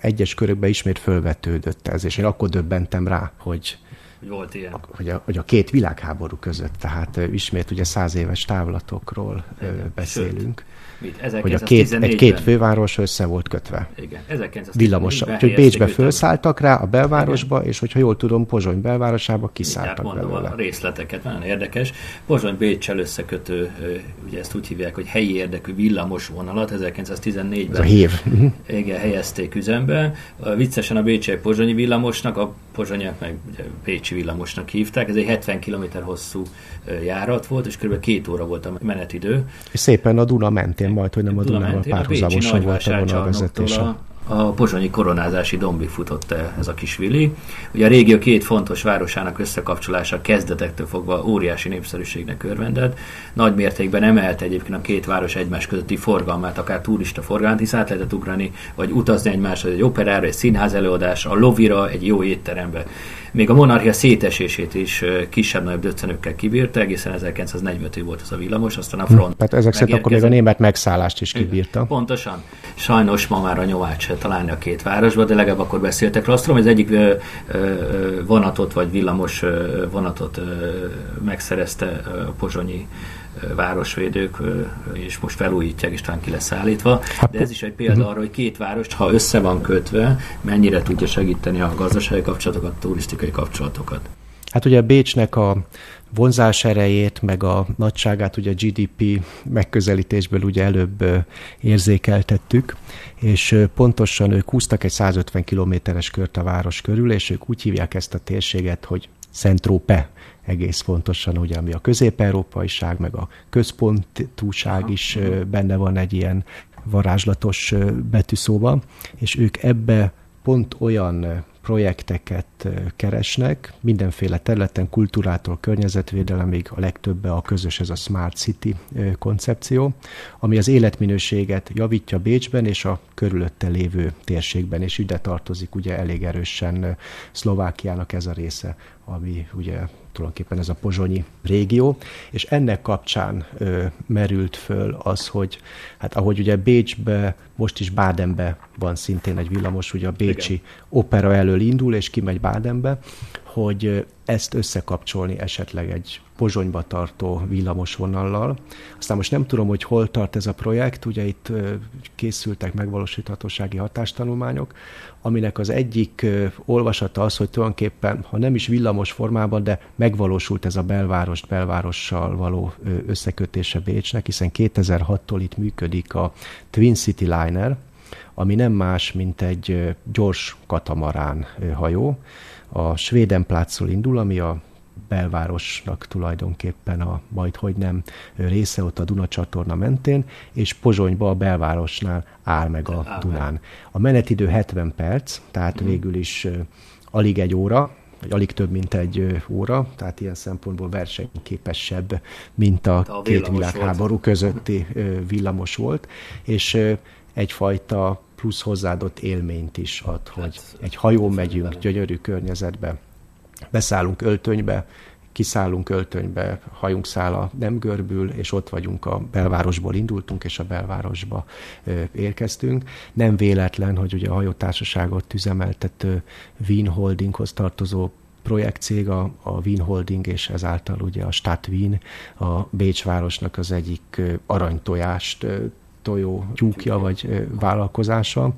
egyes körökben ismét fölvetődött ez, és én akkor döbbentem rá, hogy hogy volt ilyen. Hogy a, hogy a két világháború között, tehát ismét ugye száz éves távlatokról Igen. beszélünk. Sőt Mit? Hogy a két, egy két főváros össze volt kötve. Igen, Villamosan. Úgyhogy Bécsbe felszálltak rá a belvárosba, Igen. és hogyha jól tudom, Pozsony belvárosába kiszálltak mondom belőle. a részleteket, nagyon érdekes. Pozsony Bécsel összekötő, ugye ezt úgy hívják, hogy helyi érdekű villamos vonalat 1914-ben. Ez a hív. Igen, helyezték üzembe. Viccesen a Bécsei Pozsonyi villamosnak, a pozsonyak meg ugye Bécsi villamosnak hívták. Ez egy 70 km hosszú járat volt, és kb. két óra volt a menetidő. És szépen a Duna mentén majd, hogy nem a Dunával párhuzamosan volt a vonalvezetése. A a pozsonyi koronázási dombig futott -e ez a kis vili. Ugye a régió két fontos városának összekapcsolása kezdetektől fogva óriási népszerűségnek örvendett. Nagy mértékben emelte egyébként a két város egymás közötti forgalmát, akár turista forgalmat, hisz át lehetett ugrani, vagy utazni egymáshoz egy operára, egy színház előadás, a lovira, egy jó étterembe. Még a monarchia szétesését is kisebb-nagyobb döccenőkkel kibírta, egészen 1940-ig volt ez a villamos, aztán a front. Tehát ezek szerint akkor még a német megszállást is kibírta. Pontosan. Sajnos ma már a nyomát se találni a két városba, de legalább akkor beszéltek róla. Azt tudom, hogy az egyik vonatot, vagy villamos vonatot megszerezte a pozsonyi városvédők, és most felújítják, és talán ki lesz állítva. Hát De ez is egy példa uh-huh. arra, hogy két város, ha össze van kötve, mennyire tudja segíteni a gazdasági kapcsolatokat, a turisztikai kapcsolatokat. Hát ugye Bécsnek a vonzás erejét, meg a nagyságát ugye a GDP megközelítésből ugye előbb érzékeltettük, és pontosan ők húztak egy 150 kilométeres kört a város körül, és ők úgy hívják ezt a térséget, hogy Centrópe egész fontosan, ugye, ami a közép-európaiság, meg a központúság is benne van egy ilyen varázslatos betűszóban, és ők ebbe pont olyan projekteket keresnek, mindenféle területen, kultúrától környezetvédelemig a legtöbbe a közös ez a Smart City koncepció, ami az életminőséget javítja Bécsben és a körülötte lévő térségben, és ide tartozik ugye elég erősen Szlovákiának ez a része, ami ugye tulajdonképpen ez a pozsonyi régió, és ennek kapcsán ö, merült föl az, hogy hát ahogy ugye Bécsbe, most is Bádenbe van szintén egy villamos, ugye a Bécsi Igen. opera elől indul, és kimegy Bádenbe, hogy ezt összekapcsolni esetleg egy Pozsonyba tartó villamosvonallal. Aztán most nem tudom, hogy hol tart ez a projekt, ugye itt készültek megvalósíthatósági hatástanulmányok, aminek az egyik olvasata az, hogy tulajdonképpen, ha nem is villamos formában, de megvalósult ez a belvárost belvárossal való összekötése Bécsnek, hiszen 2006-tól itt működik a Twin City Liner, ami nem más, mint egy gyors katamarán hajó. A Svédenplácról indul, ami a belvárosnak tulajdonképpen a majd hogy nem része ott a Duna csatorna mentén, és Pozsonyba a belvárosnál áll meg a Dunán. A menetidő 70 perc, tehát mm. végül is alig egy óra, vagy alig több, mint egy óra, tehát ilyen szempontból versenyképesebb, mint a, a két világháború volt. közötti villamos volt, és egyfajta plusz hozzáadott élményt is ad, hogy hát, egy hajón megyünk, gyönyörű környezetbe, beszállunk öltönybe, kiszállunk öltönybe, hajunk szála nem görbül, és ott vagyunk a belvárosból indultunk, és a belvárosba érkeztünk. Nem véletlen, hogy ugye a hajótársaságot üzemeltető Wien Holdinghoz tartozó projektcég, a, a Wien Holding, és ezáltal ugye a Stadt Wien, a Bécs városnak az egyik aranytojást tojó tyúkja vagy vállalkozása.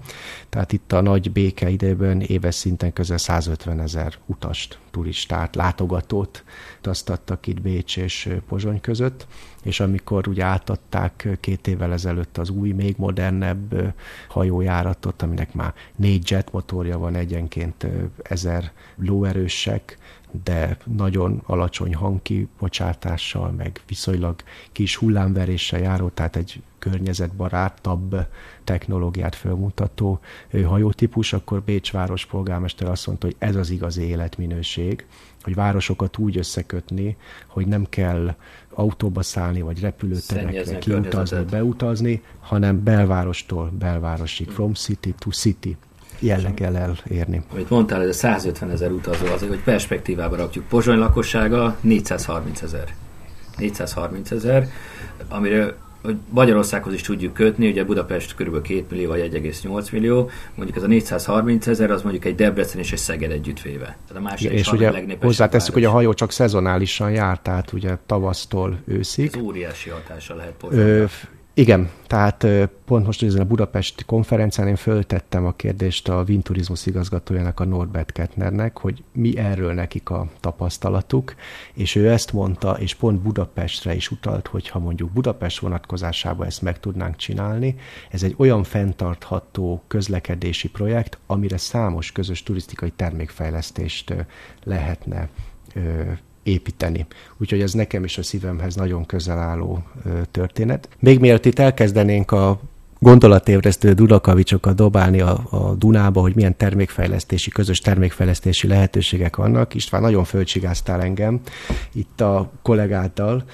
Tehát itt a nagy béke idejében éves szinten közel 150 ezer utast, turistát, látogatót utaztattak itt Bécs és Pozsony között, és amikor ugye átadták két évvel ezelőtt az új, még modernebb hajójáratot, aminek már négy jet motorja van egyenként ezer lóerősek, de nagyon alacsony hangkibocsátással, meg viszonylag kis hullámveréssel járó, tehát egy környezetbarátabb technológiát felmutató hajótípus, akkor Bécs város polgármester azt mondta, hogy ez az igazi életminőség, hogy városokat úgy összekötni, hogy nem kell autóba szállni, vagy repülőterekre kiutazni, beutazni, hanem belvárostól belvárosig, from city to city jelleggel elérni. Amit mondtál, ez a 150 ezer utazó, azért, hogy perspektívába rakjuk. Pozsony lakossága 430 ezer. 430 ezer, amire hogy Magyarországhoz is tudjuk kötni, ugye Budapest kb. 2 millió vagy 1,8 millió, mondjuk ez a 430 ezer, az mondjuk egy Debrecen és egy Szeged együttvéve. Tehát a másik és ugye hozzáteszük, hogy a hajó csak szezonálisan jár, tehát ugye tavasztól őszig. Ez óriási hatása lehet Pozsonyra. Igen, tehát pont most ezen a Budapesti konferencián én föltettem a kérdést a Vinturizmus igazgatójának, a Norbert Kettnernek, hogy mi erről nekik a tapasztalatuk, és ő ezt mondta, és pont Budapestre is utalt, hogy ha mondjuk Budapest vonatkozásában ezt meg tudnánk csinálni, ez egy olyan fenntartható közlekedési projekt, amire számos közös turisztikai termékfejlesztést lehetne építeni. Úgyhogy ez nekem is a szívemhez nagyon közel álló történet. Még mielőtt itt elkezdenénk a gondolatévresztő Dunakavicsokat dobálni a, a Dunába, hogy milyen termékfejlesztési, közös termékfejlesztési lehetőségek vannak. István, nagyon fölcsigáztál engem itt a kollégáttal,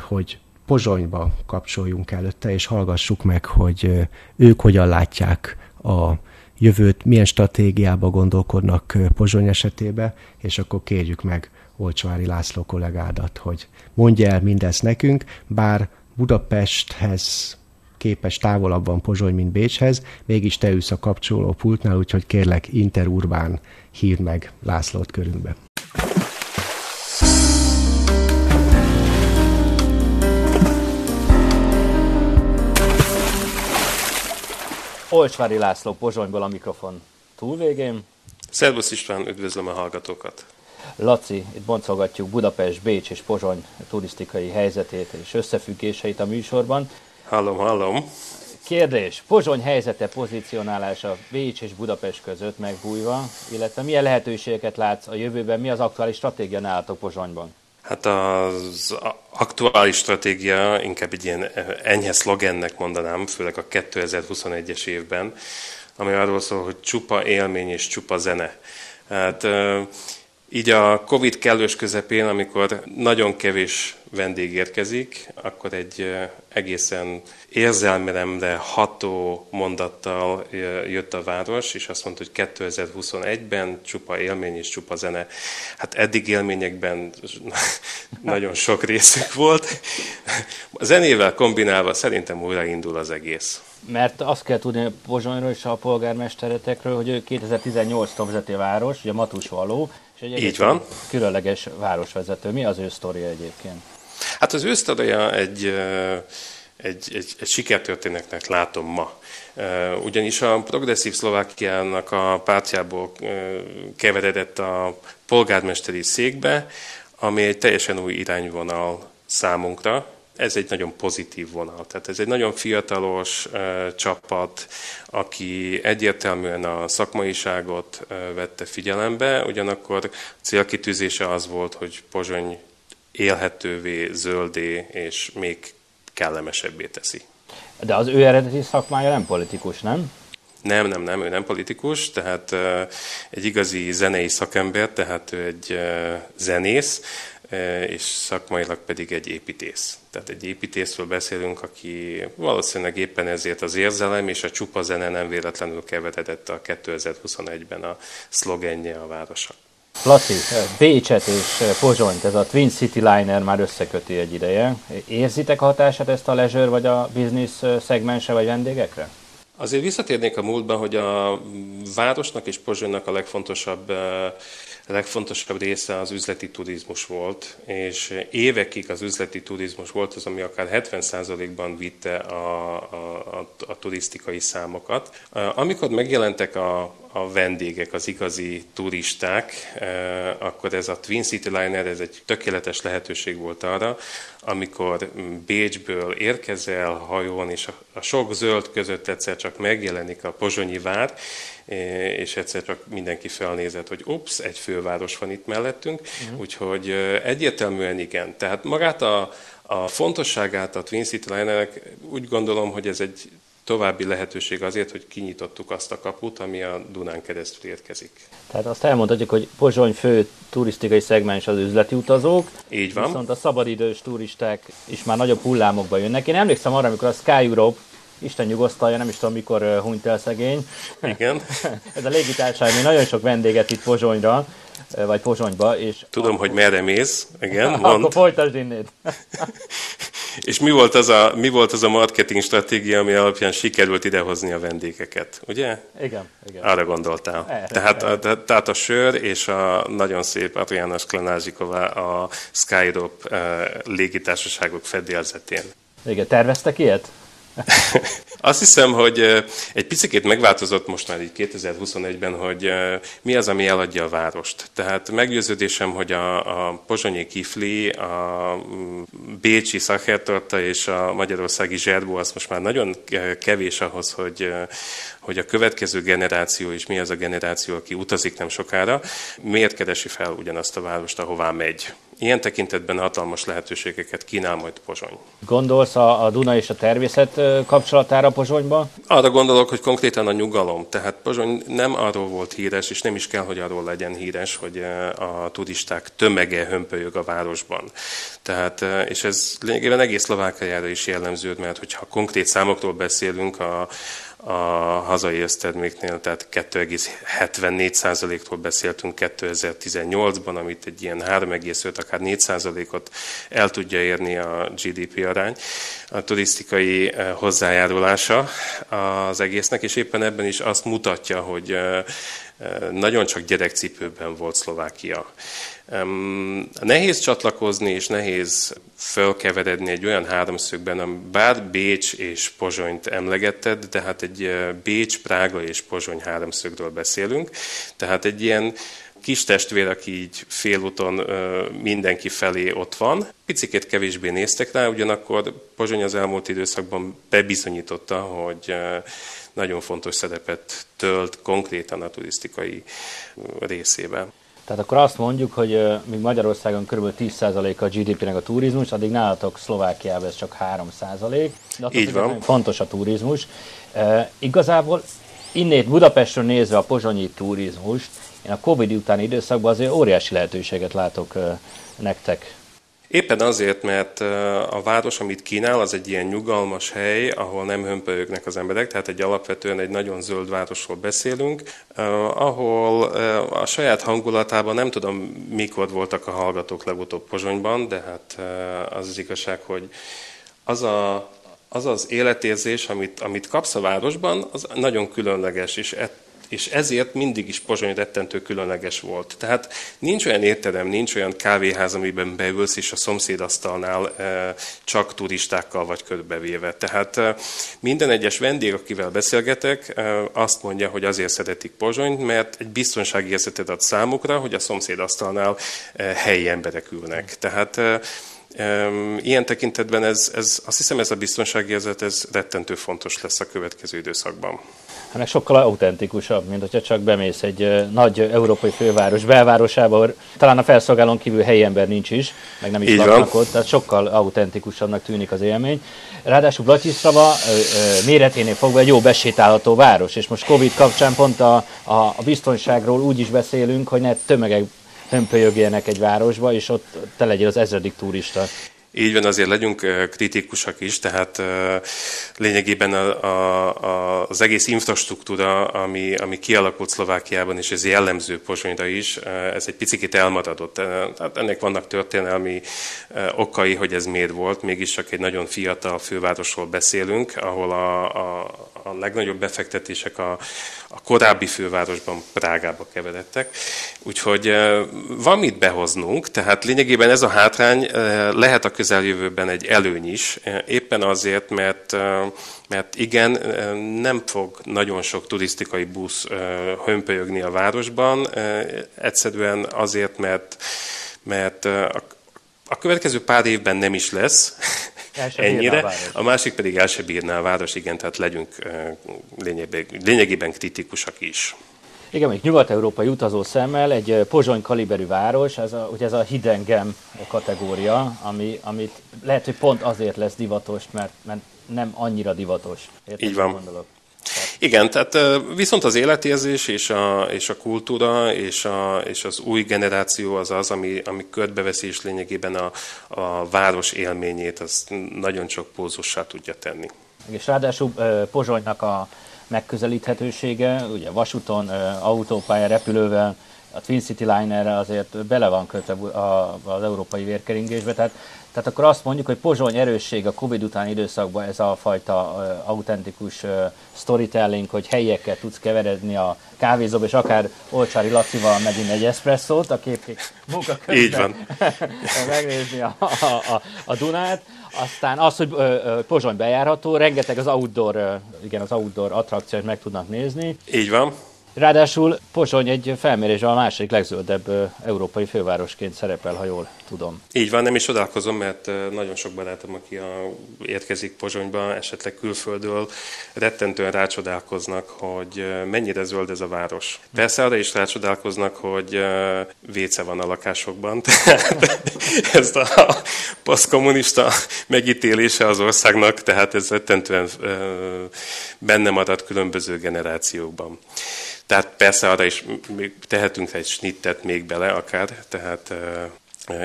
hogy Pozsonyba kapcsoljunk előtte, és hallgassuk meg, hogy ők hogyan látják a jövőt, milyen stratégiába gondolkodnak Pozsony esetében, és akkor kérjük meg Olcsvári László kollégádat, hogy mondja el mindezt nekünk, bár Budapesthez képes távolabb van Pozsony, mint Bécshez, mégis te ülsz a kapcsoló pultnál, úgyhogy kérlek interurbán hír meg Lászlót körünkbe. Olcsvári László Pozsonyból a mikrofon túlvégén. Szervusz István, üdvözlöm a hallgatókat! Laci, itt boncolgatjuk Budapest, Bécs és Pozsony turisztikai helyzetét és összefüggéseit a műsorban. Hallom, hallom. Kérdés, Pozsony helyzete, pozícionálása Bécs és Budapest között megbújva, illetve milyen lehetőségeket látsz a jövőben, mi az aktuális stratégia nálatok Pozsonyban? Hát az aktuális stratégia inkább egy ilyen enyhe szlogennek mondanám, főleg a 2021-es évben, ami arról szól, hogy csupa élmény és csupa zene. Hát így a Covid kellős közepén, amikor nagyon kevés vendég érkezik, akkor egy egészen érzelmemre ható mondattal jött a város, és azt mondta, hogy 2021-ben csupa élmény és csupa zene. Hát eddig élményekben nagyon sok részük volt. A zenével kombinálva szerintem újraindul az egész. Mert azt kell tudni Pozsonyról és a polgármesteretekről, hogy ő 2018-tól vezeti város, ugye Matus Való, egy Így van. különleges városvezető. Mi az ő sztoria egyébként? Hát az ő sztoria egy, egy, egy, egy sikertörténetnek látom ma. Ugyanis a progresszív Szlovákiának a pártjából keveredett a polgármesteri székbe, ami egy teljesen új irányvonal számunkra, ez egy nagyon pozitív vonal. Tehát ez egy nagyon fiatalos uh, csapat, aki egyértelműen a szakmaiságot uh, vette figyelembe, ugyanakkor célkitűzése az volt, hogy Pozsony élhetővé, zöldé és még kellemesebbé teszi. De az ő eredeti szakmája nem politikus, nem? Nem, nem, nem, ő nem politikus, tehát uh, egy igazi zenei szakember, tehát ő egy uh, zenész, és szakmailag pedig egy építész. Tehát egy építészről beszélünk, aki valószínűleg éppen ezért az érzelem és a csupa zene nem véletlenül keveredett a 2021-ben a szlogenje a városa. Laci, Bécset és Pozsonyt, ez a Twin City Liner már összeköti egy ideje. Érzitek a hatását ezt a leisure vagy a business szegmense vagy vendégekre? Azért visszatérnék a múltban, hogy a városnak és Pozsonynak a legfontosabb a legfontosabb része az üzleti turizmus volt, és évekig az üzleti turizmus volt az, ami akár 70%-ban vitte a, a, a, a turisztikai számokat. Amikor megjelentek a, a vendégek, az igazi turisták, akkor ez a Twin City Liner, ez egy tökéletes lehetőség volt arra, amikor Bécsből érkezel hajón, és a, a sok zöld között egyszer csak megjelenik a pozsonyi vár, és egyszer csak mindenki felnézett, hogy ups, egy főváros van itt mellettünk, uh-huh. úgyhogy egyértelműen igen. Tehát magát a, a fontosságát a Twin City Linernek úgy gondolom, hogy ez egy további lehetőség azért, hogy kinyitottuk azt a kaput, ami a Dunán keresztül érkezik. Tehát azt elmondhatjuk, hogy Pozsony fő turisztikai szegmens az üzleti utazók. Így van. Viszont a szabadidős turisták is már nagyobb hullámokba jönnek. Én emlékszem arra, amikor a Sky Europe Isten nyugosztalja, nem is tudom mikor hunyt el szegény. Igen. Ez a légitársaság nagyon sok vendéget itt Pozsonyra, vagy Pozsonyba. És Tudom, akkor... hogy merre mész. Igen, mond. Akkor folytasd innét. És mi volt, az a, mi volt az a marketing stratégia, ami alapján sikerült idehozni a vendégeket, ugye? Igen. igen. Arra gondoltál. Erre, tehát, erre. A, tehát a sör és a nagyon szép Adriana Sklanázsikova a Skydrop uh, légitársaságok fedélzetén. Igen, terveztek ilyet? Azt hiszem, hogy egy picit megváltozott most már így 2021-ben, hogy mi az, ami eladja a várost. Tehát meggyőződésem, hogy a, a pozsonyi kifli, a bécsi szakhertorta és a magyarországi zserbó az most már nagyon kevés ahhoz, hogy, hogy a következő generáció is mi az a generáció, aki utazik nem sokára, miért keresi fel ugyanazt a várost, ahová megy. Ilyen tekintetben hatalmas lehetőségeket kínál majd Pozsony. Gondolsz a, a Duna és a természet kapcsolatára Pozsonyban? Arra gondolok, hogy konkrétan a nyugalom. Tehát Pozsony nem arról volt híres, és nem is kell, hogy arról legyen híres, hogy a turisták tömege hömpölyög a városban. Tehát, és ez lényegében egész Szlovákiára is jellemző, mert hogyha konkrét számokról beszélünk, a, a hazai összterméknél, tehát 2,74%-ról beszéltünk 2018-ban, amit egy ilyen 3,5, akár 4%-ot el tudja érni a GDP arány, a turisztikai eh, hozzájárulása az egésznek, és éppen ebben is azt mutatja, hogy eh, eh, nagyon csak gyerekcipőben volt Szlovákia. Nehéz csatlakozni, és nehéz fölkeveredni egy olyan háromszögben, ami bár Bécs és Pozsonyt emlegetted, de hát egy Bécs, Prága és Pozsony háromszögről beszélünk. Tehát egy ilyen kis testvér, aki így félúton mindenki felé ott van. Picikét kevésbé néztek rá, ugyanakkor Pozsony az elmúlt időszakban bebizonyította, hogy nagyon fontos szerepet tölt konkrétan a turisztikai részében. Tehát akkor azt mondjuk, hogy míg Magyarországon kb. 10% a GDP-nek a turizmus, addig nálatok Szlovákiában ez csak 3%. De Így van. Fontos a turizmus. Uh, igazából innét Budapestről nézve a pozsonyi turizmust, én a Covid utáni időszakban azért óriási lehetőséget látok nektek. Éppen azért, mert a város, amit kínál, az egy ilyen nyugalmas hely, ahol nem hömpölyögnek az emberek, tehát egy alapvetően egy nagyon zöld városról beszélünk, ahol a saját hangulatában nem tudom, mikor voltak a hallgatók legutóbb Pozsonyban, de hát az az igazság, hogy az a az az életérzés, amit, amit kapsz a városban, az nagyon különleges, és és ezért mindig is Pozsony rettentő különleges volt. Tehát nincs olyan étterem, nincs olyan kávéház, amiben beülsz, és a szomszédasztalnál e, csak turistákkal vagy körbevéve. Tehát e, minden egyes vendég, akivel beszélgetek, e, azt mondja, hogy azért szeretik Pozsonyt, mert egy biztonsági érzetet ad számukra, hogy a szomszédasztalnál helyi emberek ülnek. Tehát Ilyen tekintetben ez, ez, azt hiszem ez a biztonsági érzet, ez rettentő fontos lesz a következő időszakban hanem sokkal autentikusabb, mint hogyha csak bemész egy nagy európai főváros belvárosába, talán a felszolgálón kívül helyi ember nincs is, meg nem is Így laknak van. ott, tehát sokkal autentikusabbnak tűnik az élmény. Ráadásul Bratislava méreténél fogva egy jó besétálható város, és most Covid kapcsán pont a, a, a biztonságról úgy is beszélünk, hogy ne tömegek hömpölyögjenek egy városba, és ott te legyél az ezredik turista. Így van, azért legyünk kritikusak is, tehát lényegében a, a, az egész infrastruktúra, ami, ami kialakult Szlovákiában, és ez jellemző Pozsonyra is, ez egy picit elmaradott. Tehát ennek vannak történelmi okai, hogy ez miért volt, mégis csak egy nagyon fiatal fővárosról beszélünk, ahol a, a, a legnagyobb befektetések a, a korábbi fővárosban, Prágába keveredtek. Úgyhogy van mit behoznunk, tehát lényegében ez a hátrány lehet a közeljövőben egy előny is, éppen azért, mert mert igen, nem fog nagyon sok turisztikai busz hömpölyögni a városban, egyszerűen azért, mert, mert a következő pár évben nem is lesz, ennyire. A, a másik pedig el se bírná a város, igen, tehát legyünk lényegében, lényegében kritikusak is. Igen, még nyugat-európai utazó szemmel egy pozsony kaliberű város, ez a, ugye ez a hidden gem kategória, ami, amit lehet, hogy pont azért lesz divatos, mert, mert nem annyira divatos. Érted, Így van. Gondolok? Igen, tehát viszont az életérzés és a, és a kultúra és, a, és az új generáció az az, ami, ami körbeveszi és lényegében a, a város élményét, az nagyon csak pózussá tudja tenni. És ráadásul Pozsonynak a megközelíthetősége, ugye vasúton, autópálya, repülővel a Twin City Liner azért bele van kötve az európai vérkeringésbe, tehát tehát akkor azt mondjuk, hogy Pozsony erősség a Covid utáni időszakban ez a fajta uh, autentikus uh, storytelling, hogy helyekkel tudsz keveredni a kávézóba, és akár Olcsári Lacival megint egy eszpresszót a képkék munka közben. Így van. megnézni a, a, a, a Dunát. Aztán az, hogy Pozsony bejárható, rengeteg az outdoor, igen, az outdoor attrakciót meg tudnak nézni. Így van. Ráadásul Pozsony egy felmérésben a második legzöldebb európai fővárosként szerepel, ha jól tudom. Így van, nem is csodálkozom, mert nagyon sok barátom, aki a, érkezik Pozsonyba, esetleg külföldről, rettentően rácsodálkoznak, hogy mennyire zöld ez a város. Persze arra is rácsodálkoznak, hogy véce van a lakásokban, tehát ez a posztkommunista megítélése az országnak, tehát ez rettentően benne maradt különböző generációkban. Tehát persze arra is tehetünk egy snittet még bele akár, tehát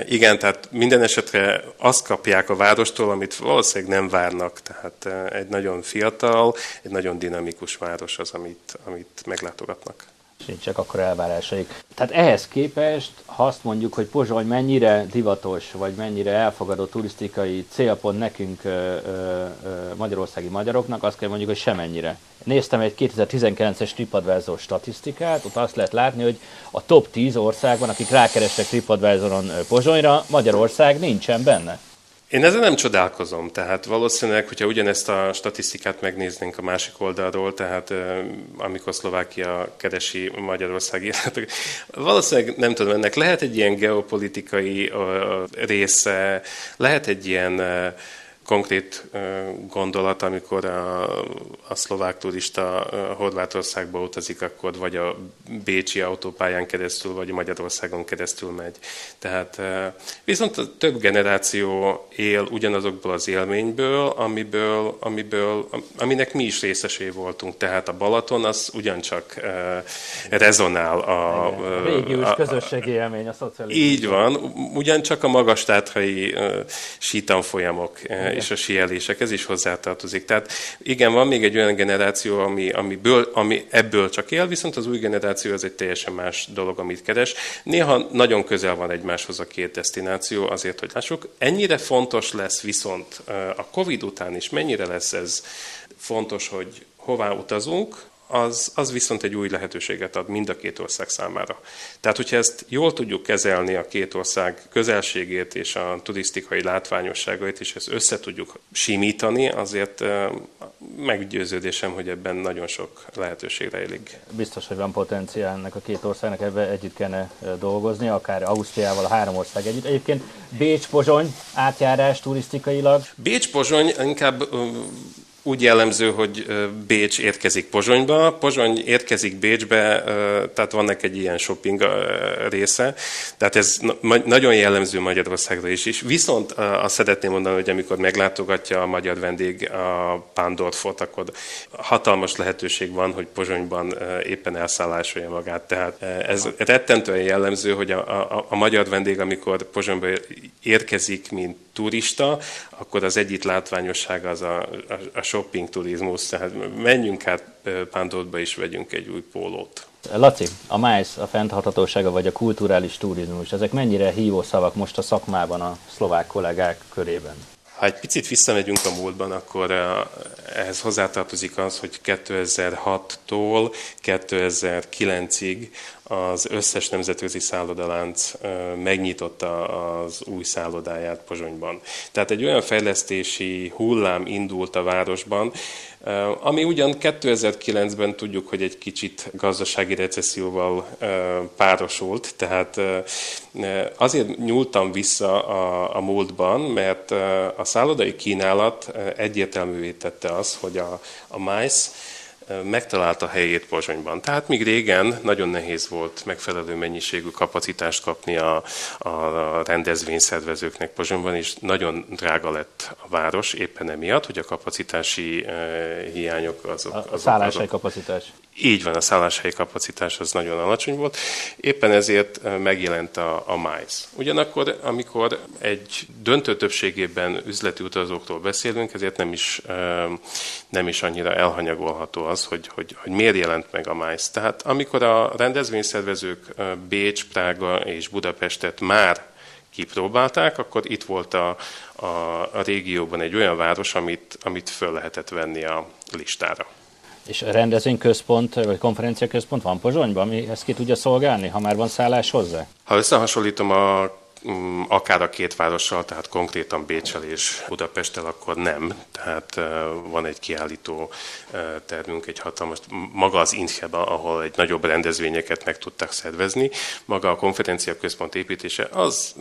igen, tehát minden esetre azt kapják a várostól, amit valószínűleg nem várnak. Tehát egy nagyon fiatal, egy nagyon dinamikus város az, amit, amit meglátogatnak csak akkor elvárásaik. Tehát ehhez képest, ha azt mondjuk, hogy Pozsony mennyire divatos, vagy mennyire elfogadó turisztikai célpont nekünk ö, ö, magyarországi magyaroknak, azt kell mondjuk, hogy semennyire. Néztem egy 2019-es TripAdvisor statisztikát, ott azt lehet látni, hogy a top 10 országban, akik rákerestek TripAdvisoron Pozsonyra, Magyarország nincsen benne. Én ezzel nem csodálkozom, tehát valószínűleg, hogyha ugyanezt a statisztikát megnéznénk a másik oldalról, tehát amikor Szlovákia keresi Magyarország életet, valószínűleg nem tudom, ennek lehet egy ilyen geopolitikai része, lehet egy ilyen konkrét gondolat, amikor a, a szlovák turista Horvátországba utazik, akkor vagy a Bécsi autópályán keresztül, vagy Magyarországon keresztül megy. Tehát viszont a több generáció él ugyanazokból az élményből, amiből, amiből, aminek mi is részesé voltunk. Tehát a Balaton az ugyancsak rezonál. A, Végül a, közösségi élmény a szocializmus. Így van, ugyancsak a magas táthai sítanfolyamok és a sielések, ez is hozzátartozik. Tehát igen, van még egy olyan generáció, ami, amiből, ami ebből csak él, viszont az új generáció az egy teljesen más dolog, amit keres. Néha nagyon közel van egymáshoz a két destináció, azért, hogy lássuk. Ennyire fontos lesz viszont a Covid után is, mennyire lesz ez fontos, hogy hová utazunk, az, az viszont egy új lehetőséget ad mind a két ország számára. Tehát, hogyha ezt jól tudjuk kezelni a két ország közelségét és a turisztikai látványosságait, és ezt össze tudjuk simítani, azért meggyőződésem, hogy ebben nagyon sok lehetőség rejlik. Biztos, hogy van potenciál ennek a két országnak, ebben együtt kellene dolgozni, akár Ausztriával a három ország együtt. Egyébként Bécs-Pozsony átjárás turisztikailag? Bécs-Pozsony inkább úgy jellemző, hogy Bécs érkezik Pozsonyba, Pozsony érkezik Bécsbe, tehát vannak egy ilyen shopping része, tehát ez nagyon jellemző Magyarországra is. is. Viszont azt szeretném mondani, hogy amikor meglátogatja a magyar vendég a Pándorfot, akkor hatalmas lehetőség van, hogy Pozsonyban éppen elszállásolja magát. Tehát ez rettentően jellemző, hogy a, a, a magyar vendég, amikor Pozsonyba érkezik, mint turista, akkor az egyik látványossága az a, a, a shopping turizmus, tehát menjünk át Pándortba és vegyünk egy új pólót. Laci, a MICE, a fenntarthatósága vagy a kulturális turizmus, ezek mennyire hívó szavak most a szakmában a szlovák kollégák körében? Ha egy picit visszamegyünk a múltban, akkor ehhez hozzátartozik az, hogy 2006-tól 2009-ig az összes nemzetközi szállodalánc megnyitotta az új szállodáját Pozsonyban. Tehát egy olyan fejlesztési hullám indult a városban, ami ugyan 2009-ben tudjuk, hogy egy kicsit gazdasági recesszióval párosult, tehát azért nyúltam vissza a, a múltban, mert a szállodai kínálat egyértelművé tette az, hogy a, a MICE megtalálta helyét Pozsonyban. Tehát még régen nagyon nehéz volt megfelelő mennyiségű kapacitást kapni a, a rendezvényszervezőknek Pozsonyban, és nagyon drága lett a város éppen emiatt, hogy a kapacitási hiányok azok... A, a szállásai azok, kapacitás. Így van, a szálláshelyi kapacitás az nagyon alacsony volt, éppen ezért megjelent a, a MICE. Ugyanakkor, amikor egy döntő többségében üzleti utazóktól beszélünk, ezért nem is, nem is annyira elhanyagolható az, hogy, hogy, hogy miért jelent meg a MICE. Tehát amikor a rendezvényszervezők Bécs, Prága és Budapestet már kipróbálták, akkor itt volt a, a, a régióban egy olyan város, amit, amit föl lehetett venni a listára. És a rendezvényközpont, vagy konferenciaközpont van Pozsonyban, ami ezt ki tudja szolgálni, ha már van szállás hozzá? Ha összehasonlítom a mm, akár a két várossal, tehát konkrétan Bécsel és Budapesttel, akkor nem. Tehát van egy kiállító tervünk, egy hatalmas, maga az Incheba, ahol egy nagyobb rendezvényeket meg tudtak szervezni. Maga a konferencia központ építése az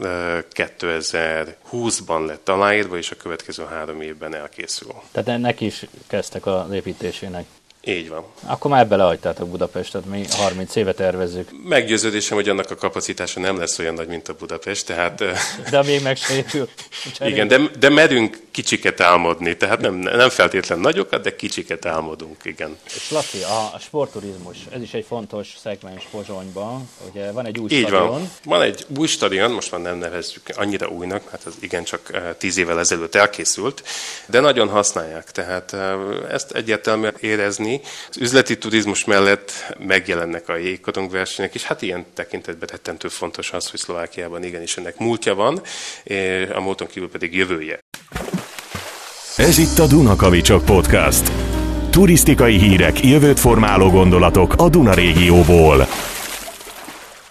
2020-ban lett aláírva, és a következő három évben elkészül. Tehát ennek is kezdtek az építésének. Így van. Akkor már belehagytátok Budapestet, mi 30 éve tervezzük. Meggyőződésem, hogy annak a kapacitása nem lesz olyan nagy, mint a Budapest, tehát... De még megsérül. Igen, de, de merünk kicsiket álmodni, tehát nem, nem feltétlen nagyokat, de kicsiket álmodunk, igen. És Laci, a, sportturizmus, ez is egy fontos szegmens Pozsonyban, ugye van egy új Így stadion. Van. van egy új stadion, most már nem nevezzük annyira újnak, hát ez igen csak tíz évvel ezelőtt elkészült, de nagyon használják, tehát eh, ezt egyértelműen érezni. Az üzleti turizmus mellett megjelennek a jégkorongversenyek, és hát ilyen tekintetben rettentő fontos az, hogy Szlovákiában igenis ennek múltja van, a múlton kívül pedig jövője. Ez itt a Dunakavicsok Podcast. Turisztikai hírek, jövőt formáló gondolatok a Duna régióból.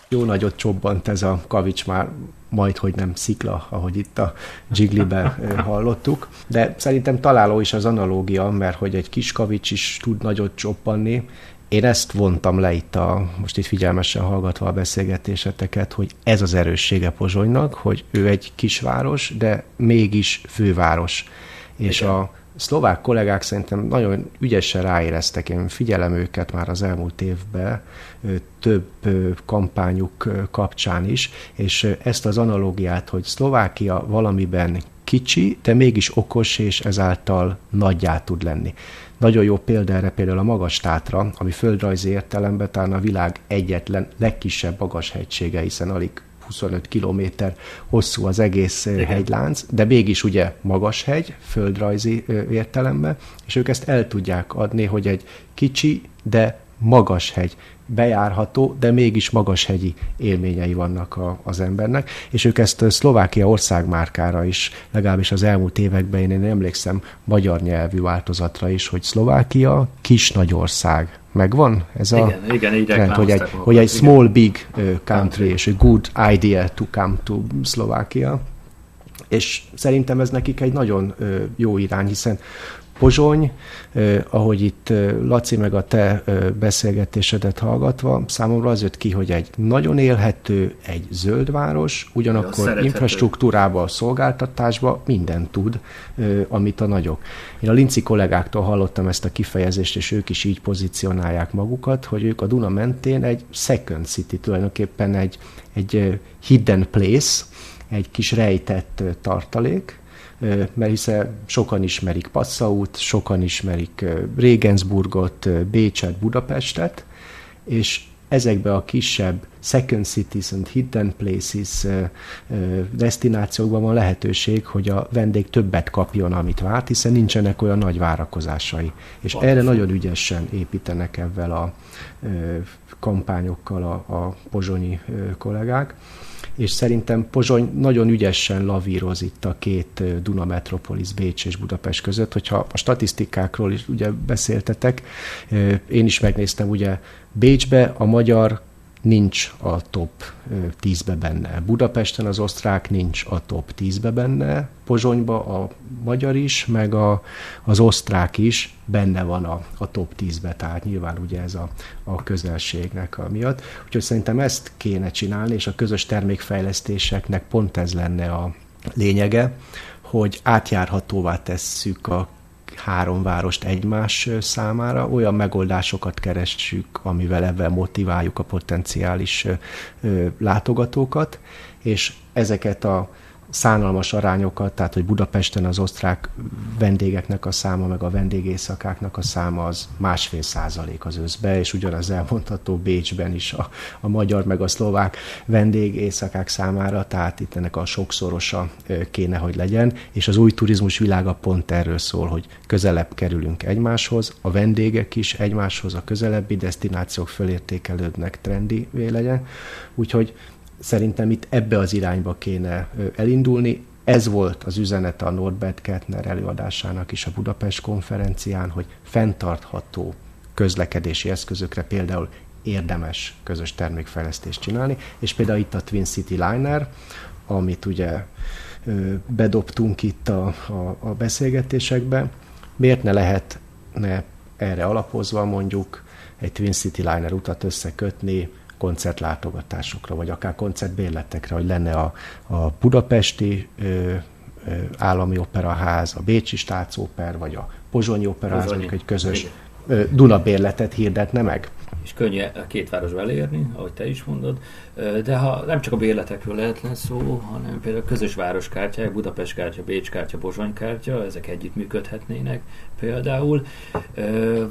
Jó nagyot csobbant ez a kavics már majd, hogy nem szikla, ahogy itt a Jiglibe hallottuk. De szerintem találó is az analógia, mert hogy egy kis kavics is tud nagyot csoppanni. Én ezt vontam le itt, a, most itt figyelmesen hallgatva a beszélgetéseteket, hogy ez az erőssége Pozsonynak, hogy ő egy kisváros, de mégis főváros és Igen. a szlovák kollégák szerintem nagyon ügyesen ráéreztek, én figyelem őket már az elmúlt évben több kampányuk kapcsán is, és ezt az analógiát, hogy Szlovákia valamiben kicsi, de mégis okos, és ezáltal nagyjá tud lenni. Nagyon jó példa erre például a Magas Tátra, ami földrajzi értelemben talán a világ egyetlen legkisebb magashegysége, hiszen alig 25 kilométer hosszú az egész Igen. hegylánc, de mégis ugye magas hegy, földrajzi értelemben, és ők ezt el tudják adni, hogy egy kicsi, de magas hegy bejárható, de mégis magas hegyi élményei vannak a, az embernek, és ők ezt Szlovákia országmárkára is, legalábbis az elmúlt években én, én emlékszem magyar nyelvű változatra is, hogy Szlovákia kis nagy ország. Megvan ez a igen, igen, így trend, hogy egy, hogy egy small igen. big country, country és a good idea to come to Szlovákia. És szerintem ez nekik egy nagyon jó irány, hiszen Pozsony, ahogy itt Laci meg a te beszélgetésedet hallgatva, számomra az jött ki, hogy egy nagyon élhető, egy zöld város, ugyanakkor infrastruktúrába, szolgáltatásba minden tud, amit a nagyok. Én a linci kollégáktól hallottam ezt a kifejezést, és ők is így pozícionálják magukat, hogy ők a Duna mentén egy second city, tulajdonképpen egy, egy hidden place, egy kis rejtett tartalék, mert hiszen sokan ismerik Passaut, sokan ismerik Regensburgot, Bécset, Budapestet, és ezekbe a kisebb second cities and hidden places destinációkban van lehetőség, hogy a vendég többet kapjon, amit várt, hiszen nincsenek olyan nagy várakozásai. És Valószínű. erre nagyon ügyesen építenek ebben a kampányokkal a, a pozsonyi kollégák és szerintem Pozsony nagyon ügyesen lavíroz itt a két Duna Metropolis, Bécs és Budapest között, hogyha a statisztikákról is ugye beszéltetek, én is megnéztem ugye Bécsbe a magyar nincs a top 10-be benne. Budapesten az osztrák nincs a top 10-be benne, Pozsonyba a magyar is, meg a, az osztrák is benne van a, a top 10-be, tehát nyilván ugye ez a, a közelségnek a miatt. Úgyhogy szerintem ezt kéne csinálni, és a közös termékfejlesztéseknek pont ez lenne a lényege, hogy átjárhatóvá tesszük a három várost egymás számára, olyan megoldásokat keressük, amivel ebben motiváljuk a potenciális látogatókat, és ezeket a szánalmas arányokat, tehát hogy Budapesten az osztrák vendégeknek a száma, meg a vendégészakáknak a száma az másfél százalék az összbe, és ugyanaz elmondható Bécsben is a, a magyar meg a szlovák vendégészakák számára, tehát itt ennek a sokszorosa kéne, hogy legyen, és az új turizmus világa pont erről szól, hogy közelebb kerülünk egymáshoz, a vendégek is egymáshoz, a közelebbi destinációk fölértékelődnek, trendi legyen, úgyhogy szerintem itt ebbe az irányba kéne elindulni. Ez volt az üzenete a Norbert Kettner előadásának is a Budapest konferencián, hogy fenntartható közlekedési eszközökre például érdemes közös termékfejlesztést csinálni, és például itt a Twin City Liner, amit ugye bedobtunk itt a, a, a beszélgetésekbe, miért ne lehetne erre alapozva mondjuk egy Twin City Liner utat összekötni koncertlátogatásokra, vagy akár koncertbérletekre, hogy lenne a, a budapesti ö, állami operaház, a Bécsi Stácóper, vagy a Pozsonyi operaház, egy közös Duna bérletet hirdetne meg és könnyű a két városba elérni, ahogy te is mondod, de ha nem csak a bérletekről lehetne szó, hanem például közös városkártyák, Budapest kártya, Bécs kártya, Bozsony kártya, ezek együtt működhetnének például,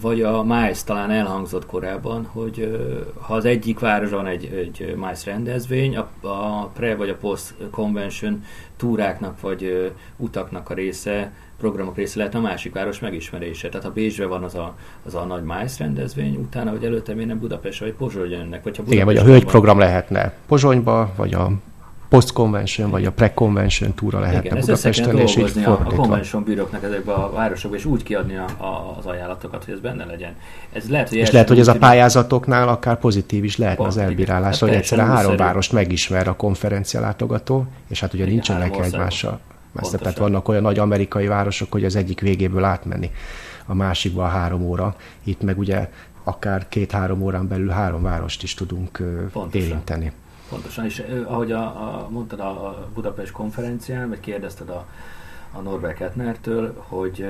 vagy a MICE talán elhangzott korábban, hogy ha az egyik városban egy, egy MICE rendezvény, a, a pre vagy a post convention túráknak vagy utaknak a része programok része lehet a másik város megismerése. Tehát ha Bécsben van az a, az a nagy MICE rendezvény, utána, hogy előtte miért nem Budapest vagy Pozsony jönnek. Vagy ha Igen, vagy a hölgyprogram lehetne Pozsonyba, vagy a post-convention, vagy a pre-convention túra lehetne Igen, Budapesten, és így a, a convention bűröknek ezekbe a városokba, és úgy kiadni a, a, az ajánlatokat, hogy ez benne legyen. Ez lehet, hogy és lehet, hogy ez a pályázatoknál akár pozitív is lehetne pont, az elbírálás, hogy egyszerűen három várost megismer a konferencia látogató, és hát ugye Igen, nincsenek egymással messze. Tehát vannak olyan nagy amerikai városok, hogy az egyik végéből átmenni a másikba a három óra. Itt meg ugye akár két-három órán belül három várost is tudunk Pontosan. érinteni. Pontosan, és ahogy a, a, mondtad a Budapest konferencián, vagy kérdezted a, a Norbert Kettnertől, hogy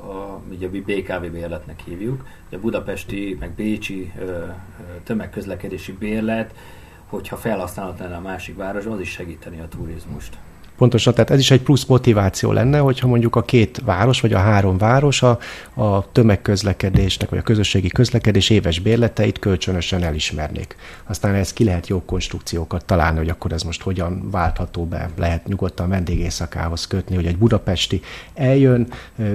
a, ugye a BKV bérletnek hívjuk, a budapesti, meg bécsi ö, tömegközlekedési bérlet, hogyha felhasználat lenne a másik városban, az is segíteni a turizmust. Pontosan, tehát ez is egy plusz motiváció lenne, hogyha mondjuk a két város, vagy a három város a, a tömegközlekedésnek, vagy a közösségi közlekedés éves bérleteit kölcsönösen elismernék. Aztán ez ki lehet jó konstrukciókat találni, hogy akkor ez most hogyan váltható be, lehet nyugodtan vendégészakához kötni, hogy egy budapesti eljön,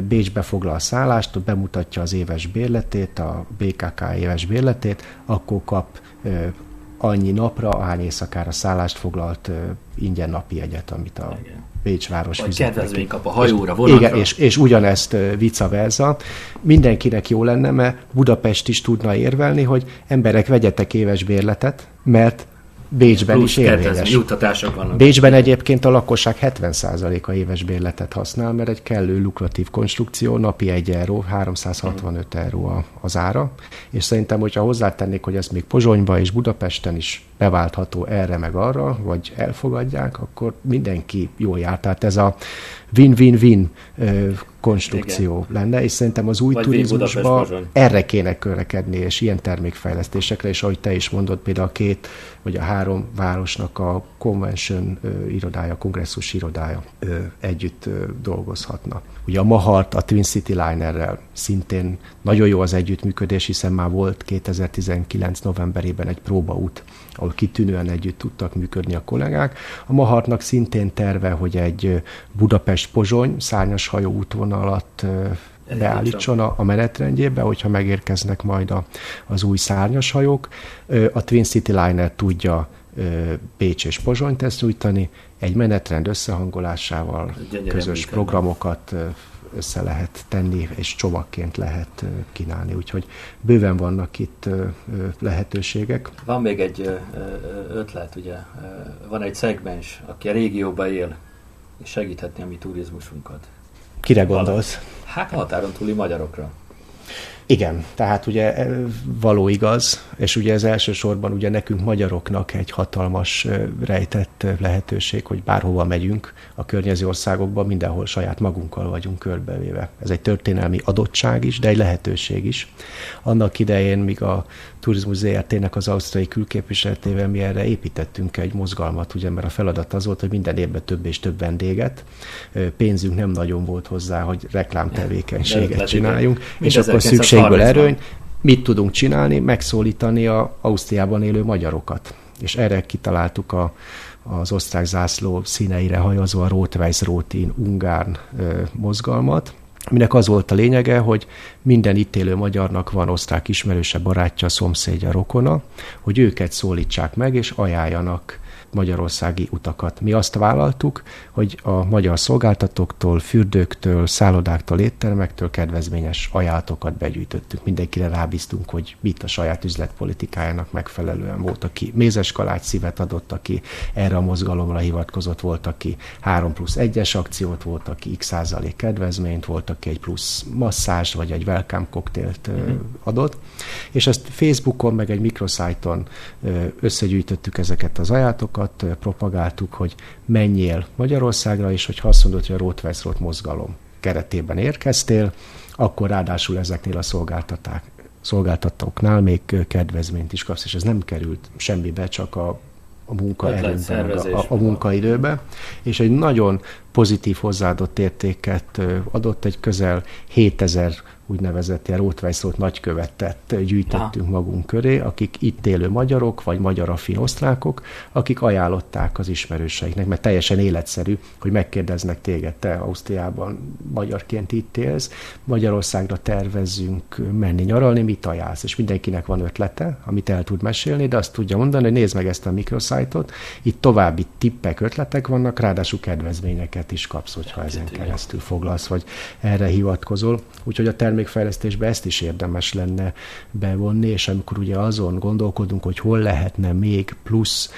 Bécsbe foglal szállást, bemutatja az éves bérletét, a BKK éves bérletét, akkor kap annyi napra, ahány éjszakára szállást foglalt ingyen napi jegyet, amit a igen. Bécs város Vagy kedvezmény kap a hajóra, vonatra. Igen, és, és ugyanezt vice versa. Mindenkinek jó lenne, mert Budapest is tudna érvelni, hogy emberek vegyetek éves bérletet, mert Bécsben is érvényes. juttatások vannak. Bécsben egyébként a lakosság 70%-a éves bérletet használ, mert egy kellő lukratív konstrukció, napi 1 euró, 365 euró az ára, és szerintem, hogyha hozzátennék, hogy ez még Pozsonyba és Budapesten is beváltható erre meg arra, vagy elfogadják, akkor mindenki jól jár. Tehát ez a win-win-win konstrukció Igen. lenne, és szerintem az új Vagy turizmusban erre kéne körekedni, és ilyen termékfejlesztésekre, és ahogy te is mondod, például a két vagy a három városnak a convention irodája, kongresszus irodája együtt dolgozhatna. Ugye a Mahart a Twin City Linerrel szintén nagyon jó az együttműködés, hiszen már volt 2019 novemberében egy próbaút, ahol kitűnően együtt tudtak működni a kollégák. A Mahartnak szintén terve, hogy egy Budapest-Pozsony szárnyas hajó útvonalat beállítson a, a menetrendjébe, hogyha megérkeznek majd a, az új szárnyas hajók. A Twin City Liner tudja Pécs és Pozsonyt ezt nyújtani, egy menetrend összehangolásával közös programokat össze lehet tenni, és csomagként lehet kínálni. Úgyhogy bőven vannak itt lehetőségek. Van még egy ötlet, ugye, van egy szegmens, aki a régióban él, és segíthetni a mi turizmusunkat. Kire gondolsz? Hát határon túli magyarokra. Igen, tehát ugye e, való igaz, és ugye ez elsősorban ugye nekünk magyaroknak egy hatalmas rejtett lehetőség, hogy bárhova megyünk a környező országokban, mindenhol saját magunkkal vagyunk körbevéve. Ez egy történelmi adottság is, de egy lehetőség is. Annak idején, míg a Turizmus ZRT-nek az ausztrai külképviseletével mi erre építettünk egy mozgalmat, ugye, mert a feladat az volt, hogy minden évben több és több vendéget. Pénzünk nem nagyon volt hozzá, hogy reklámtevékenységet csináljunk, és akkor szükségből erőny. Mit tudunk csinálni? Megszólítani a Ausztriában élő magyarokat. És erre kitaláltuk a, az osztrák zászló színeire hajazó a Rotweiss Rotin Ungárn mozgalmat, aminek az volt a lényege, hogy minden itt élő magyarnak van osztrák ismerőse, barátja, szomszédja, rokona, hogy őket szólítsák meg, és ajánljanak magyarországi utakat. Mi azt vállaltuk, hogy a magyar szolgáltatóktól, fürdőktől, szállodáktól, éttermektől kedvezményes ajánlatokat begyűjtöttük. Mindenkire rábíztunk, hogy mit a saját üzletpolitikájának megfelelően volt, aki mézes kalács szívet adott, aki erre a mozgalomra hivatkozott, volt, aki 3 plusz 1-es akciót, volt, aki x százalék kedvezményt, volt, aki egy plusz masszázs vagy egy welcome koktélt mm-hmm. adott. És ezt Facebookon, meg egy mikroszájton összegyűjtöttük ezeket az ajánlatokat, azokat propagáltuk, hogy menjél Magyarországra, és hogy azt mondod, hogy a Rótveszrót mozgalom keretében érkeztél, akkor ráadásul ezeknél a szolgáltaták, szolgáltatóknál még kedvezményt is kapsz, és ez nem került semmibe, csak a a munkaerőben, a, a, a munkaidőbe, és egy nagyon pozitív hozzáadott értéket adott, egy közel 7000 úgynevezett ilyen Rótweiszót nagykövetet gyűjtöttünk Aha. magunk köré, akik itt élő magyarok, vagy magyar affin osztrákok, akik ajánlották az ismerőseiknek, mert teljesen életszerű, hogy megkérdeznek téged, te Ausztriában magyarként itt élsz, Magyarországra tervezzünk menni nyaralni, mit ajánlsz? És mindenkinek van ötlete, amit el tud mesélni, de azt tudja mondani, hogy nézd meg ezt a mikroszájtot, itt további tippek, ötletek vannak, ráadásul kedvezményeket is kapsz, hogyha ezen keresztül foglalsz, vagy erre hivatkozol. Úgyhogy a term termékfejlesztésbe ezt is érdemes lenne bevonni, és amikor ugye azon gondolkodunk, hogy hol lehetne még plusz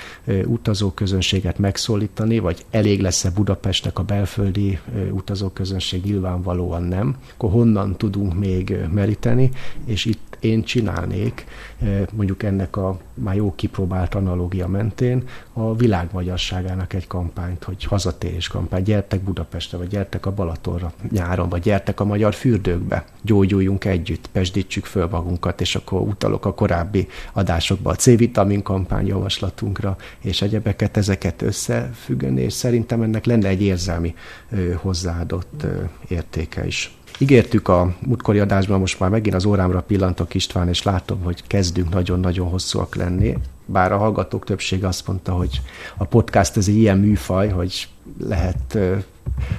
utazóközönséget megszólítani, vagy elég lesz-e Budapestnek a belföldi utazóközönség, nyilvánvalóan nem, akkor honnan tudunk még meríteni, és itt én csinálnék, mondjuk ennek a már jó kipróbált analógia mentén a világ magyarságának egy kampányt, hogy hazatérés kampány, gyertek Budapestre, vagy gyertek a Balatonra nyáron, vagy gyertek a magyar fürdőkbe, gyógyuljunk együtt, pesdítsük föl magunkat, és akkor utalok a korábbi adásokba a C-vitamin kampány javaslatunkra, és egyebeket, ezeket összefüggeni, és szerintem ennek lenne egy érzelmi hozzáadott értéke is. Ígértük a múltkori adásban, most már megint az órámra pillantok István, és látom, hogy kezdünk nagyon-nagyon hosszúak lenni. Bár a hallgatók többsége azt mondta, hogy a podcast ez egy ilyen műfaj, hogy lehet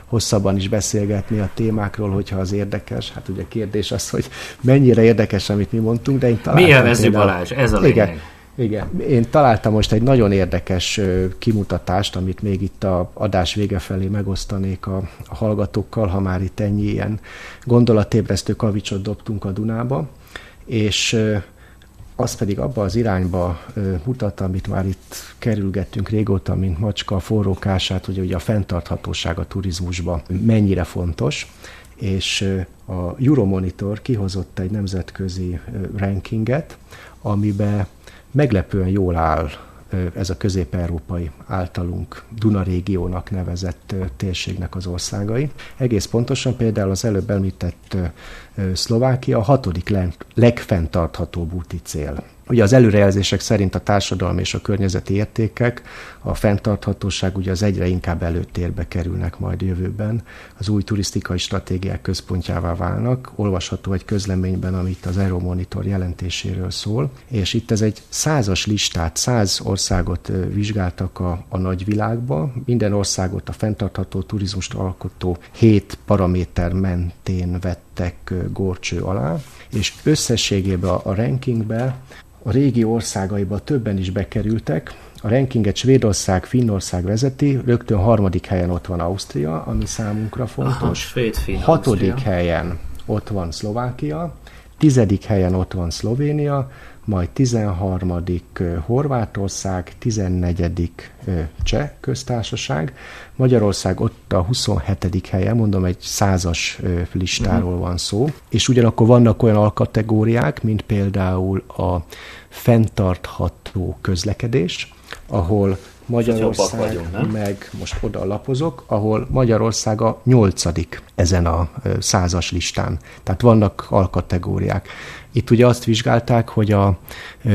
hosszabban is beszélgetni a témákról, hogyha az érdekes. Hát ugye kérdés az, hogy mennyire érdekes, amit mi mondtunk, de én találtam... Mi élvező Balázs, ez a lényeg. Igen, igen, én találtam most egy nagyon érdekes kimutatást, amit még itt a adás vége felé megosztanék a, a hallgatókkal, ha már itt ennyi ilyen gondolatébresztő kavicsot dobtunk a Dunába, és az pedig abba az irányba mutat, amit már itt kerülgettünk régóta, mint macska a forrókását, hogy ugye a fenntarthatóság a turizmusban mennyire fontos, és a Euromonitor kihozott egy nemzetközi rankinget, amiben meglepően jól áll ez a közép-európai általunk Duna régiónak nevezett térségnek az országai. Egész pontosan például az előbb említett Szlovákia a hatodik legfenntarthatóbb úti cél. Ugye az előrejelzések szerint a társadalmi és a környezeti értékek, a fenntarthatóság ugye az egyre inkább előtérbe kerülnek majd jövőben, az új turisztikai stratégiák központjává válnak. Olvasható egy közleményben, amit az Euromonitor jelentéséről szól, és itt ez egy százas listát, száz országot vizsgáltak a, a nagyvilágba, minden országot a fenntartható turizmust alkotó hét paraméter mentén vettek górcső alá, és összességében a rankingbe a régi országaiba többen is bekerültek. A rankinget Svédország, Finnország vezeti, rögtön harmadik helyen ott van Ausztria, ami számunkra fontos. Aha, Svéd, Finn, Hatodik Ausztria. helyen ott van Szlovákia, tizedik helyen ott van Szlovénia, majd 13. Horvátország, 14. Cseh köztársaság, Magyarország ott a 27. helyen, mondom, egy százas listáról van szó, és ugyanakkor vannak olyan alkategóriák, mint például a fenntartható közlekedés, ahol Magyarország, vagyunk, nem? meg most oda lapozok, ahol Magyarország a nyolcadik ezen a százas listán. Tehát vannak alkategóriák. Itt ugye azt vizsgálták, hogy a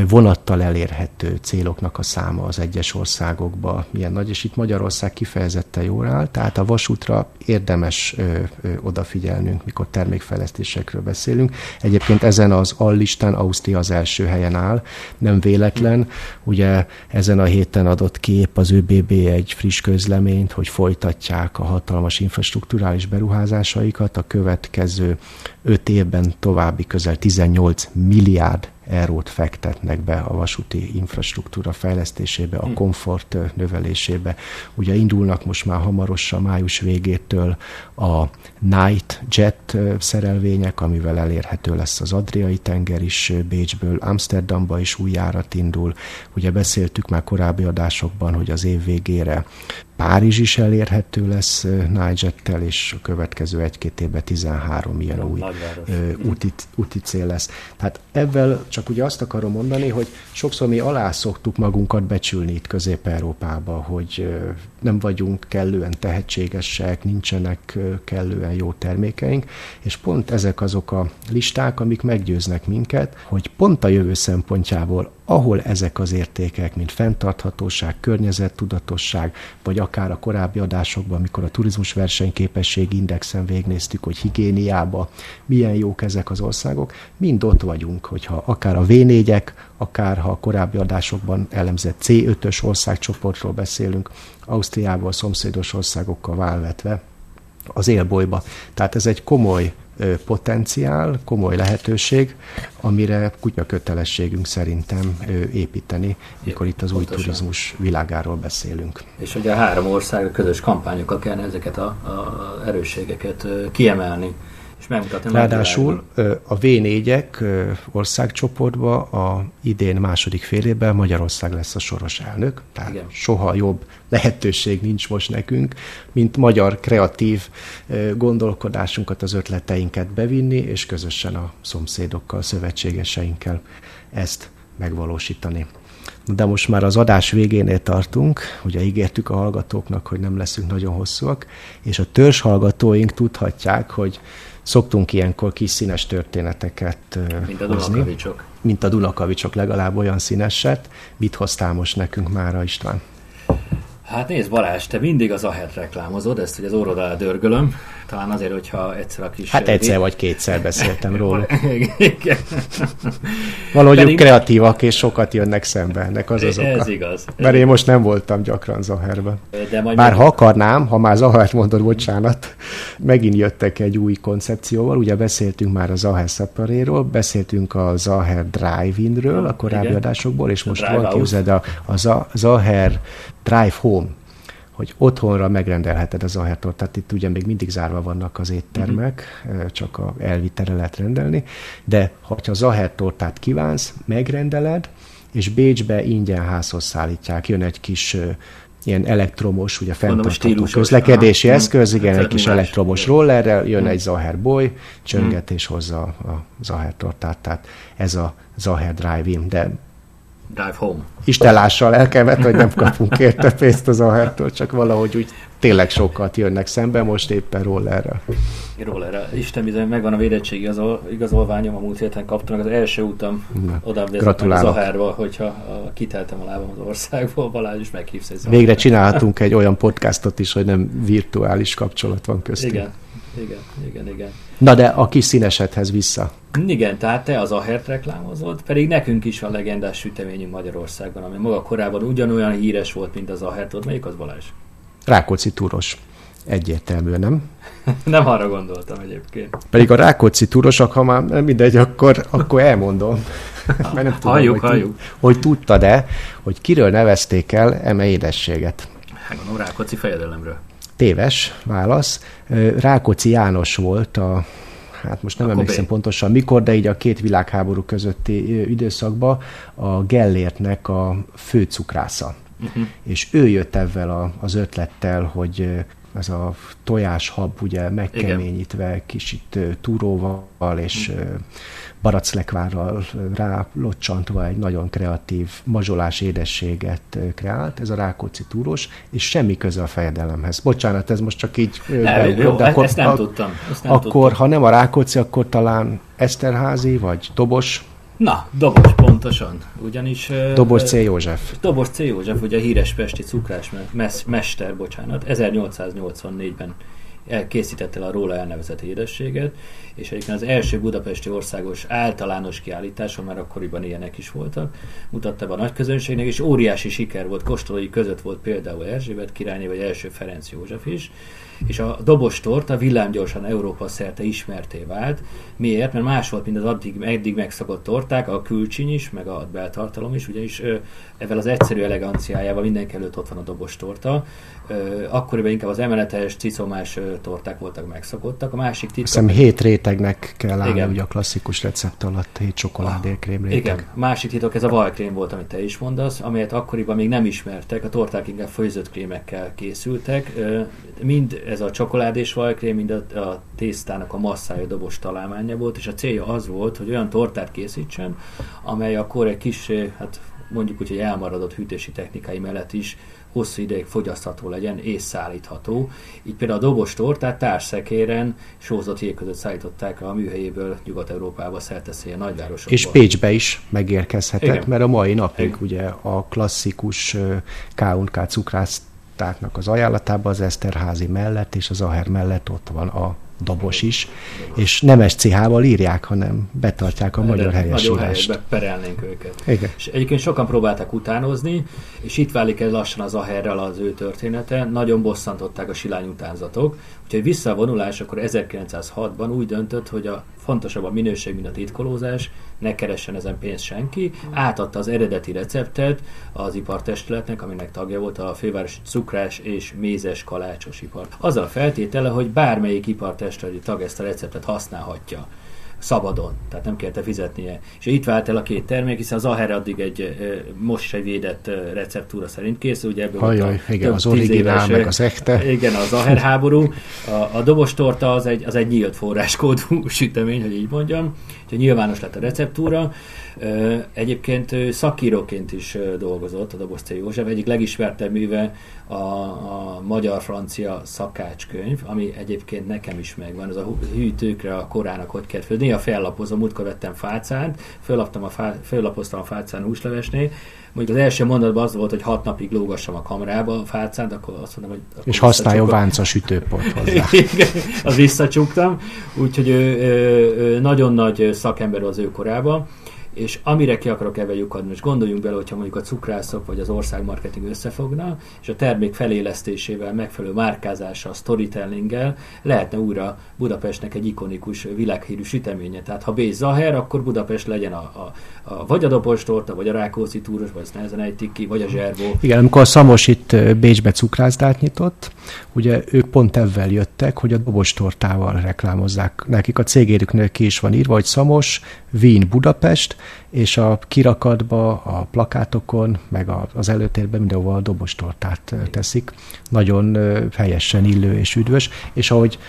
vonattal elérhető céloknak a száma az egyes országokban milyen nagy, és itt Magyarország kifejezetten jól áll, tehát a vasútra érdemes ö, odafigyelnünk, mikor termékfejlesztésekről beszélünk. Egyébként ezen az allistán Ausztria az első helyen áll, nem véletlen. Ugye ezen a héten adott kép az ÖBB egy friss közleményt, hogy folytatják a hatalmas infrastruktúrális beruházásaikat a következő öt évben további közel 18 milliárd eurót fektetnek be a vasúti infrastruktúra fejlesztésébe, a hm. komfort növelésébe. Ugye indulnak most már hamarosan május végétől a Night Jet szerelvények, amivel elérhető lesz az Adriai tenger is Bécsből, Amsterdamba is új járat indul. Ugye beszéltük már korábbi adásokban, hogy az év végére Párizs is elérhető lesz Nigettel, és a következő egy-két évben 13 ilyen új úti, úti cél lesz. Tehát ebben csak ugye azt akarom mondani, hogy sokszor mi alá szoktuk magunkat becsülni itt Közép-Európába, hogy nem vagyunk kellően tehetségesek, nincsenek kellően jó termékeink, és pont ezek azok a listák, amik meggyőznek minket, hogy pont a jövő szempontjából ahol ezek az értékek, mint fenntarthatóság, környezettudatosság, vagy akár a korábbi adásokban, amikor a turizmus versenyképesség indexen végnéztük, hogy higiéniába milyen jók ezek az országok, mind ott vagyunk, hogyha akár a V4-ek, akár ha a korábbi adásokban elemzett C5-ös országcsoportról beszélünk, Ausztriával, szomszédos országokkal válvetve, az élbolyba. Tehát ez egy komoly potenciál, komoly lehetőség, amire kutya kötelességünk szerintem építeni, mikor itt az új Pontosan. turizmus világáról beszélünk. És ugye a három ország közös kampányokkal kellene ezeket a erősségeket kiemelni és. Ráadásul a V4-ek országcsoportba a idén második fél évben Magyarország lesz a soros elnök, tehát Igen. soha jobb lehetőség nincs most nekünk, mint magyar kreatív gondolkodásunkat, az ötleteinket bevinni, és közösen a szomszédokkal, szövetségeseinkkel ezt megvalósítani. De most már az adás végénél tartunk, ugye ígértük a hallgatóknak, hogy nem leszünk nagyon hosszúak, és a törzs hallgatóink tudhatják, hogy Szoktunk ilyenkor kis színes történeteket Mint a Dunakavicsok. Mint a Dunakavicsok, legalább olyan színeset. Mit hoztál most nekünk mára, István? Hát nézd Balázs, te mindig az Ahet reklámozod, ezt hogy az orrod alá dörgölöm. Talán azért, hogyha egyszer a kis... Hát egyszer vagy kétszer beszéltem róla. Valahogy Pedig... kreatívak és sokat jönnek szembe, ennek az az oka. Ez igaz. Ez Mert én most nem voltam gyakran Zaherben. De majd Bár meg... ha akarnám, ha már Zahert mondod, bocsánat, megint jöttek egy új koncepcióval, ugye beszéltünk már a Zaher Szaparéról, beszéltünk a Zaher Drive-inről a korábbi Igen. adásokból, és most van képzeld a, a Zaher Drive Home hogy otthonra megrendelheted az ahertortát. Itt ugye még mindig zárva vannak az éttermek, uh-huh. csak a elvitere lehet rendelni, de ha a zahertortát kívánsz, megrendeled, és Bécsbe ingyen házhoz szállítják. Jön egy kis ilyen elektromos, ugye fenntartható közlekedési aha, eszköz, igen, egy kis elektromos rollerrel, jön hmm. egy Zaher boy, csönget hmm. és hozza a Zaher tortát, tehát ez a Zaher Drive-in, de Drive home. Isten lássa a lelkemet, hogy nem kapunk érte pénzt az ahertől, csak valahogy úgy tényleg sokat jönnek szembe, most éppen rollerrel. Rollerrel. Isten bizony, megvan a védettségi igazol, igazolványom, a múlt héten kaptam, az első utam oda vezettem az Ahárba, hogyha a, kiteltem a lábam az országból, Balázs is meghívsz Végre csinálhatunk egy olyan podcastot is, hogy nem virtuális kapcsolat van köztünk. Igen, igen, igen, igen. Na de a kis színesedhez vissza. Igen, tehát te az Ahert reklámozod, pedig nekünk is van legendás süteményünk Magyarországon, ami maga korábban ugyanolyan híres volt, mint az Ahert. Ott melyik az Balázs? Rákóczi túros. Egyértelműen, nem? nem arra gondoltam egyébként. Pedig a Rákóczi túrosak, ha már nem mindegy, akkor, akkor elmondom. Mert nem tudom, halljuk, hogy, halljuk. hogy tudtad-e, hogy kiről nevezték el eme édességet? Hát gondolom Rákóczi fejedelemről. Téves válasz. Rákóczi János volt a hát most nem Akkor emlékszem B. pontosan mikor, de így a két világháború közötti időszakban a Gellértnek a főcukrásza. Uh-huh. És ő jött ezzel a, az ötlettel, hogy ez a tojáshab ugye megkeményítve, kicsit túróval és baraclekvárral rálocsantva egy nagyon kreatív mazsolás édességet kreált, ez a Rákóczi túrós, és semmi köze a fejedelemhez. Bocsánat, ez most csak így... Ne, jó, de akkor, ezt nem a, tudtam. Ezt nem akkor, tudtam. ha nem a Rákóczi, akkor talán Eszterházi, vagy Dobos, Na, Dobos pontosan, ugyanis... Dobos C. József. Dobos C. József, ugye a híres pesti cukrás mester, bocsánat, 1884-ben készítette el a róla elnevezett édességet, és egyébként az első budapesti országos általános kiállításon, már akkoriban ilyenek is voltak, mutatta be a nagy közönségnek, és óriási siker volt, kóstolói között volt például Erzsébet királyné, vagy első Ferenc József is, és a dobostort a villámgyorsan Európa szerte ismerté vált. Miért? Mert más volt, mint az addig, eddig megszokott torták, a külcsiny is, meg a beltartalom is, ugyanis ezzel az egyszerű eleganciájával mindenki előtt ott van a dobostorta. Akkoriban inkább az emeletes, cicomás torták voltak megszokottak. A másik titok... Hiszem hét rétegnek kell állni ugye a klasszikus recept alatt, hét csokoládékrém réteg. Igen, másik titok ez a vajkrém volt, amit te is mondasz, amelyet akkoriban még nem ismertek, a torták inkább főzött krémekkel készültek. Mind ez a csokoládés vajkrém, mind a, a tésztának a masszája dobos találmánya volt, és a célja az volt, hogy olyan tortát készítsen, amely akkor egy kis, hát mondjuk úgy, hogy elmaradott hűtési technikai mellett is hosszú ideig fogyasztható legyen és szállítható. Így például a dobos tortát társszekéren sózott jég között szállították a műhelyéből Nyugat-Európába szerteszély a nagyvárosokba. És Pécsbe is megérkezhetett, Igen. mert a mai napig Igen. ugye a klasszikus K&K cukrásztáknak az ajánlatában az Eszterházi mellett és az Aher mellett ott van a dobos is, és nem SCH-val írják, hanem betartják a De magyar helyesírást. Nagyon perelnénk őket. Igen. És egyébként sokan próbálták utánozni, és itt válik ez lassan az Aherrel az ő története. Nagyon bosszantották a silány utánzatok, úgyhogy visszavonulás akkor 1906-ban úgy döntött, hogy a fontosabb a minőség, mint a titkolózás, ne keressen ezen pénzt senki. Átadta az eredeti receptet az ipartestületnek, aminek tagja volt a fővárosi cukrás és mézes kalácsos ipar. Azzal a feltétele, hogy bármelyik ipartestületi tag ezt a receptet használhatja szabadon, tehát nem kérte fizetnie. És itt vált el a két termék, hiszen az Aher addig egy most egy védett receptúra szerint készül, ugye ebből Ajaj, igen, az originál, éves, meg az echte. Igen, az Aher háború. A, a dobostorta az egy, az egy nyílt forráskódú sütemény, hogy így mondjam, úgyhogy nyilvános lett a receptúra. Egyébként szakíróként is dolgozott a Dobosz C. József, egyik legismertebb műve a, a magyar-francia szakácskönyv, ami egyébként nekem is megvan, az a hűtőkre a korának hogy kell föl. Néha fellapozom, múltkor vettem fácánt, föllaptam a fá, föllapoztam a fácán húslevesnél, mondjuk az első mondatban az volt, hogy hat napig lógassam a kamrába a fácát, akkor azt mondom, hogy... És használjon vánca sütőpont hozzá. az visszacsuktam, úgyhogy ő, ő, ő, nagyon nagy szakember az ő korában és amire ki akarok ebben lyukadni, most gondoljunk bele, hogyha mondjuk a cukrászok vagy az országmarketing összefogna, és a termék felélesztésével, megfelelő márkázással, storytellinggel lehetne újra Budapestnek egy ikonikus világhírű süteménye. Tehát ha B. Zaher, akkor Budapest legyen a, a, a vagy a dobostorta, vagy a Rákóczi túros, vagy ezt nehezen ejtik ki, vagy a zserbó. Igen, amikor a Szamos itt Bécsbe cukrászdát nyitott, ugye ők pont ezzel jöttek, hogy a dobostortával reklámozzák. Nekik a cégérüknek ki is van írva, hogy Szamos, Wien, Budapest, és a kirakatba, a plakátokon, meg az előtérben mindenhol a dobostortát teszik. Nagyon helyesen illő és üdvös, és ahogy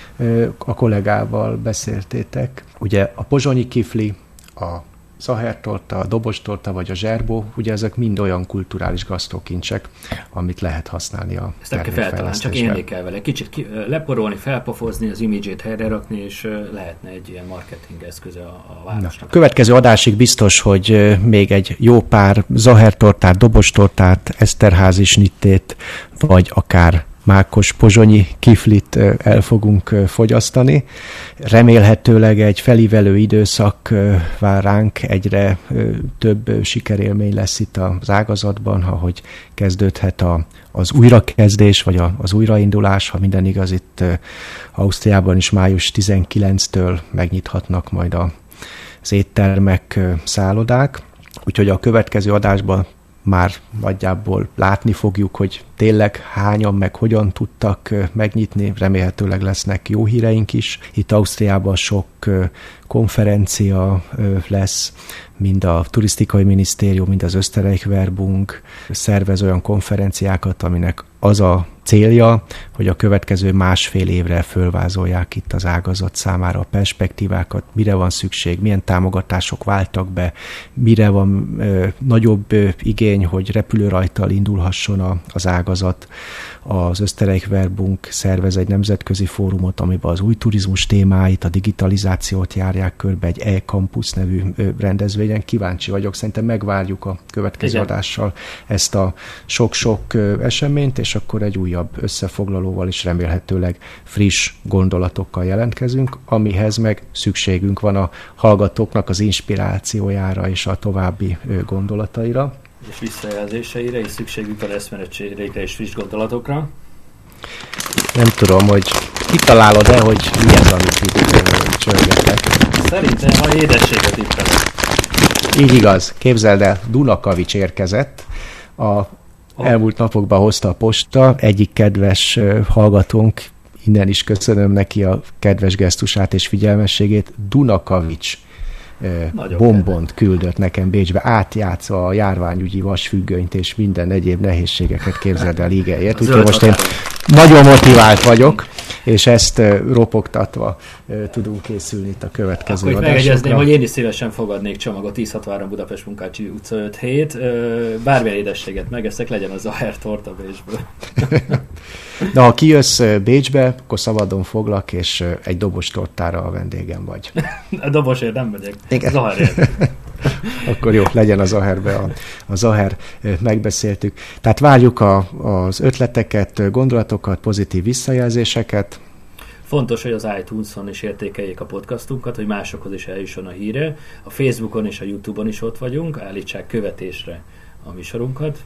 a kollégával beszéltétek, ugye a pozsonyi kifli, a szahertorta, a dobostorta vagy a zserbó, ugye ezek mind olyan kulturális gasztókincsek, amit lehet használni a Ezt nem kell csak élni kell vele. Kicsit ki, leporolni, felpofozni, az imidzsét helyre rakni, és lehetne egy ilyen marketing eszköze a, a városnak. Na, következő adásig biztos, hogy még egy jó pár zahertortát, dobostortát, eszterházi snittét, vagy akár mákos pozsonyi kiflit el fogunk fogyasztani. Remélhetőleg egy felívelő időszak vár ránk, egyre több sikerélmény lesz itt az ágazatban, ahogy kezdődhet a, az újrakezdés, vagy a, az újraindulás, ha minden igaz, itt Ausztriában is május 19-től megnyithatnak majd a, az éttermek, szállodák. Úgyhogy a következő adásban már nagyjából látni fogjuk, hogy tényleg hányan meg hogyan tudtak megnyitni, remélhetőleg lesznek jó híreink is. Itt Ausztriában sok konferencia lesz, mind a turisztikai minisztérium, mind az Österreich Werbung szervez olyan konferenciákat, aminek az a célja, hogy a következő másfél évre fölvázolják itt az ágazat számára a perspektívákat, mire van szükség, milyen támogatások váltak be, mire van ö, nagyobb ö, igény, hogy repülőrajtal indulhasson a, az ágazat. Az Österreich Verbunk szervez egy nemzetközi fórumot, amiben az új turizmus témáit, a digitalizációt járják körbe egy e-campus nevű rendezvényen. Kíváncsi vagyok, szerintem megvárjuk a következő Igen. adással ezt a sok-sok eseményt, és akkor egy újabb összefoglalóval is remélhetőleg friss gondolatokkal jelentkezünk, amihez meg szükségünk van a hallgatóknak az inspirációjára és a további gondolataira. És visszajelzéseire, és szükségünk van eszmerecsérékre és friss gondolatokra. Nem tudom, hogy kitalálod-e, hogy mi az, amit itt csörgetek. Szerintem a édességet itt Így igaz. Képzeld el, Dunakavics érkezett. A elmúlt napokban hozta a posta. Egyik kedves hallgatónk, innen is köszönöm neki a kedves gesztusát és figyelmességét, Dunakavics Nagyon bombont küldött nekem Bécsbe, átjátszva a járványügyi vasfüggönyt és minden egyéb nehézségeket képzeld el ígéért. Úgyhogy most én nagyon motivált vagyok, és ezt ropogtatva tudunk készülni itt a következő Akkor adásokra. megegyezném, hogy én is szívesen fogadnék csomagot 1063 Budapest Munkácsi utca 5 hét. Bármilyen édességet megeszek, legyen az a torta Bécsből. De ha kijössz Bécsbe, akkor szabadon foglak, és egy dobos tortára a vendégem vagy. a dobosért nem megyek. Igen. Zahárért. akkor jó, legyen a Zaherbe a, a Zaher, megbeszéltük. Tehát várjuk a, az ötleteket, gondolatokat, pozitív visszajelzéseket. Fontos, hogy az iTunes-on is értékeljék a podcastunkat, hogy másokhoz is eljusson a híre. A Facebookon és a YouTube-on is ott vagyunk, állítsák követésre a műsorunkat.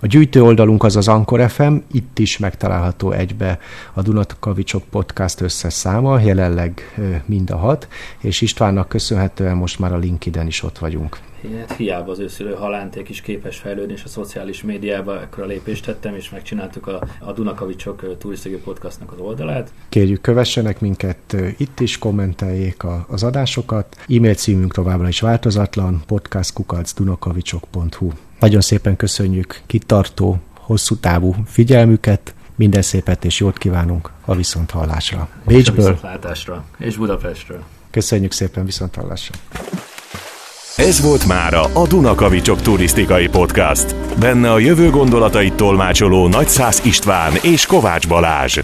A gyűjtő oldalunk az az Ankor FM, itt is megtalálható egybe a Dunakavicsok podcast összes száma, jelenleg mind a hat, és Istvánnak köszönhetően most már a LinkedIn is ott vagyunk. Hát hiába az őszülő halánték is képes fejlődni, és a szociális médiába ekkora lépést tettem, és megcsináltuk a, a Dunakavicsok turisztikai podcastnak az oldalát. Kérjük, kövessenek minket itt is, kommenteljék a, az adásokat. E-mail címünk továbbra is változatlan, podcastkukacdunakavicsok.hu nagyon szépen köszönjük kitartó, hosszú távú figyelmüket, minden szépet és jót kívánunk a viszonthallásra. Bécsből. És Budapestről. Köszönjük szépen viszonthallásra. Ez volt mára a Dunakavicsok turisztikai podcast. Benne a jövő gondolatait tolmácsoló Nagyszász István és Kovács Balázs.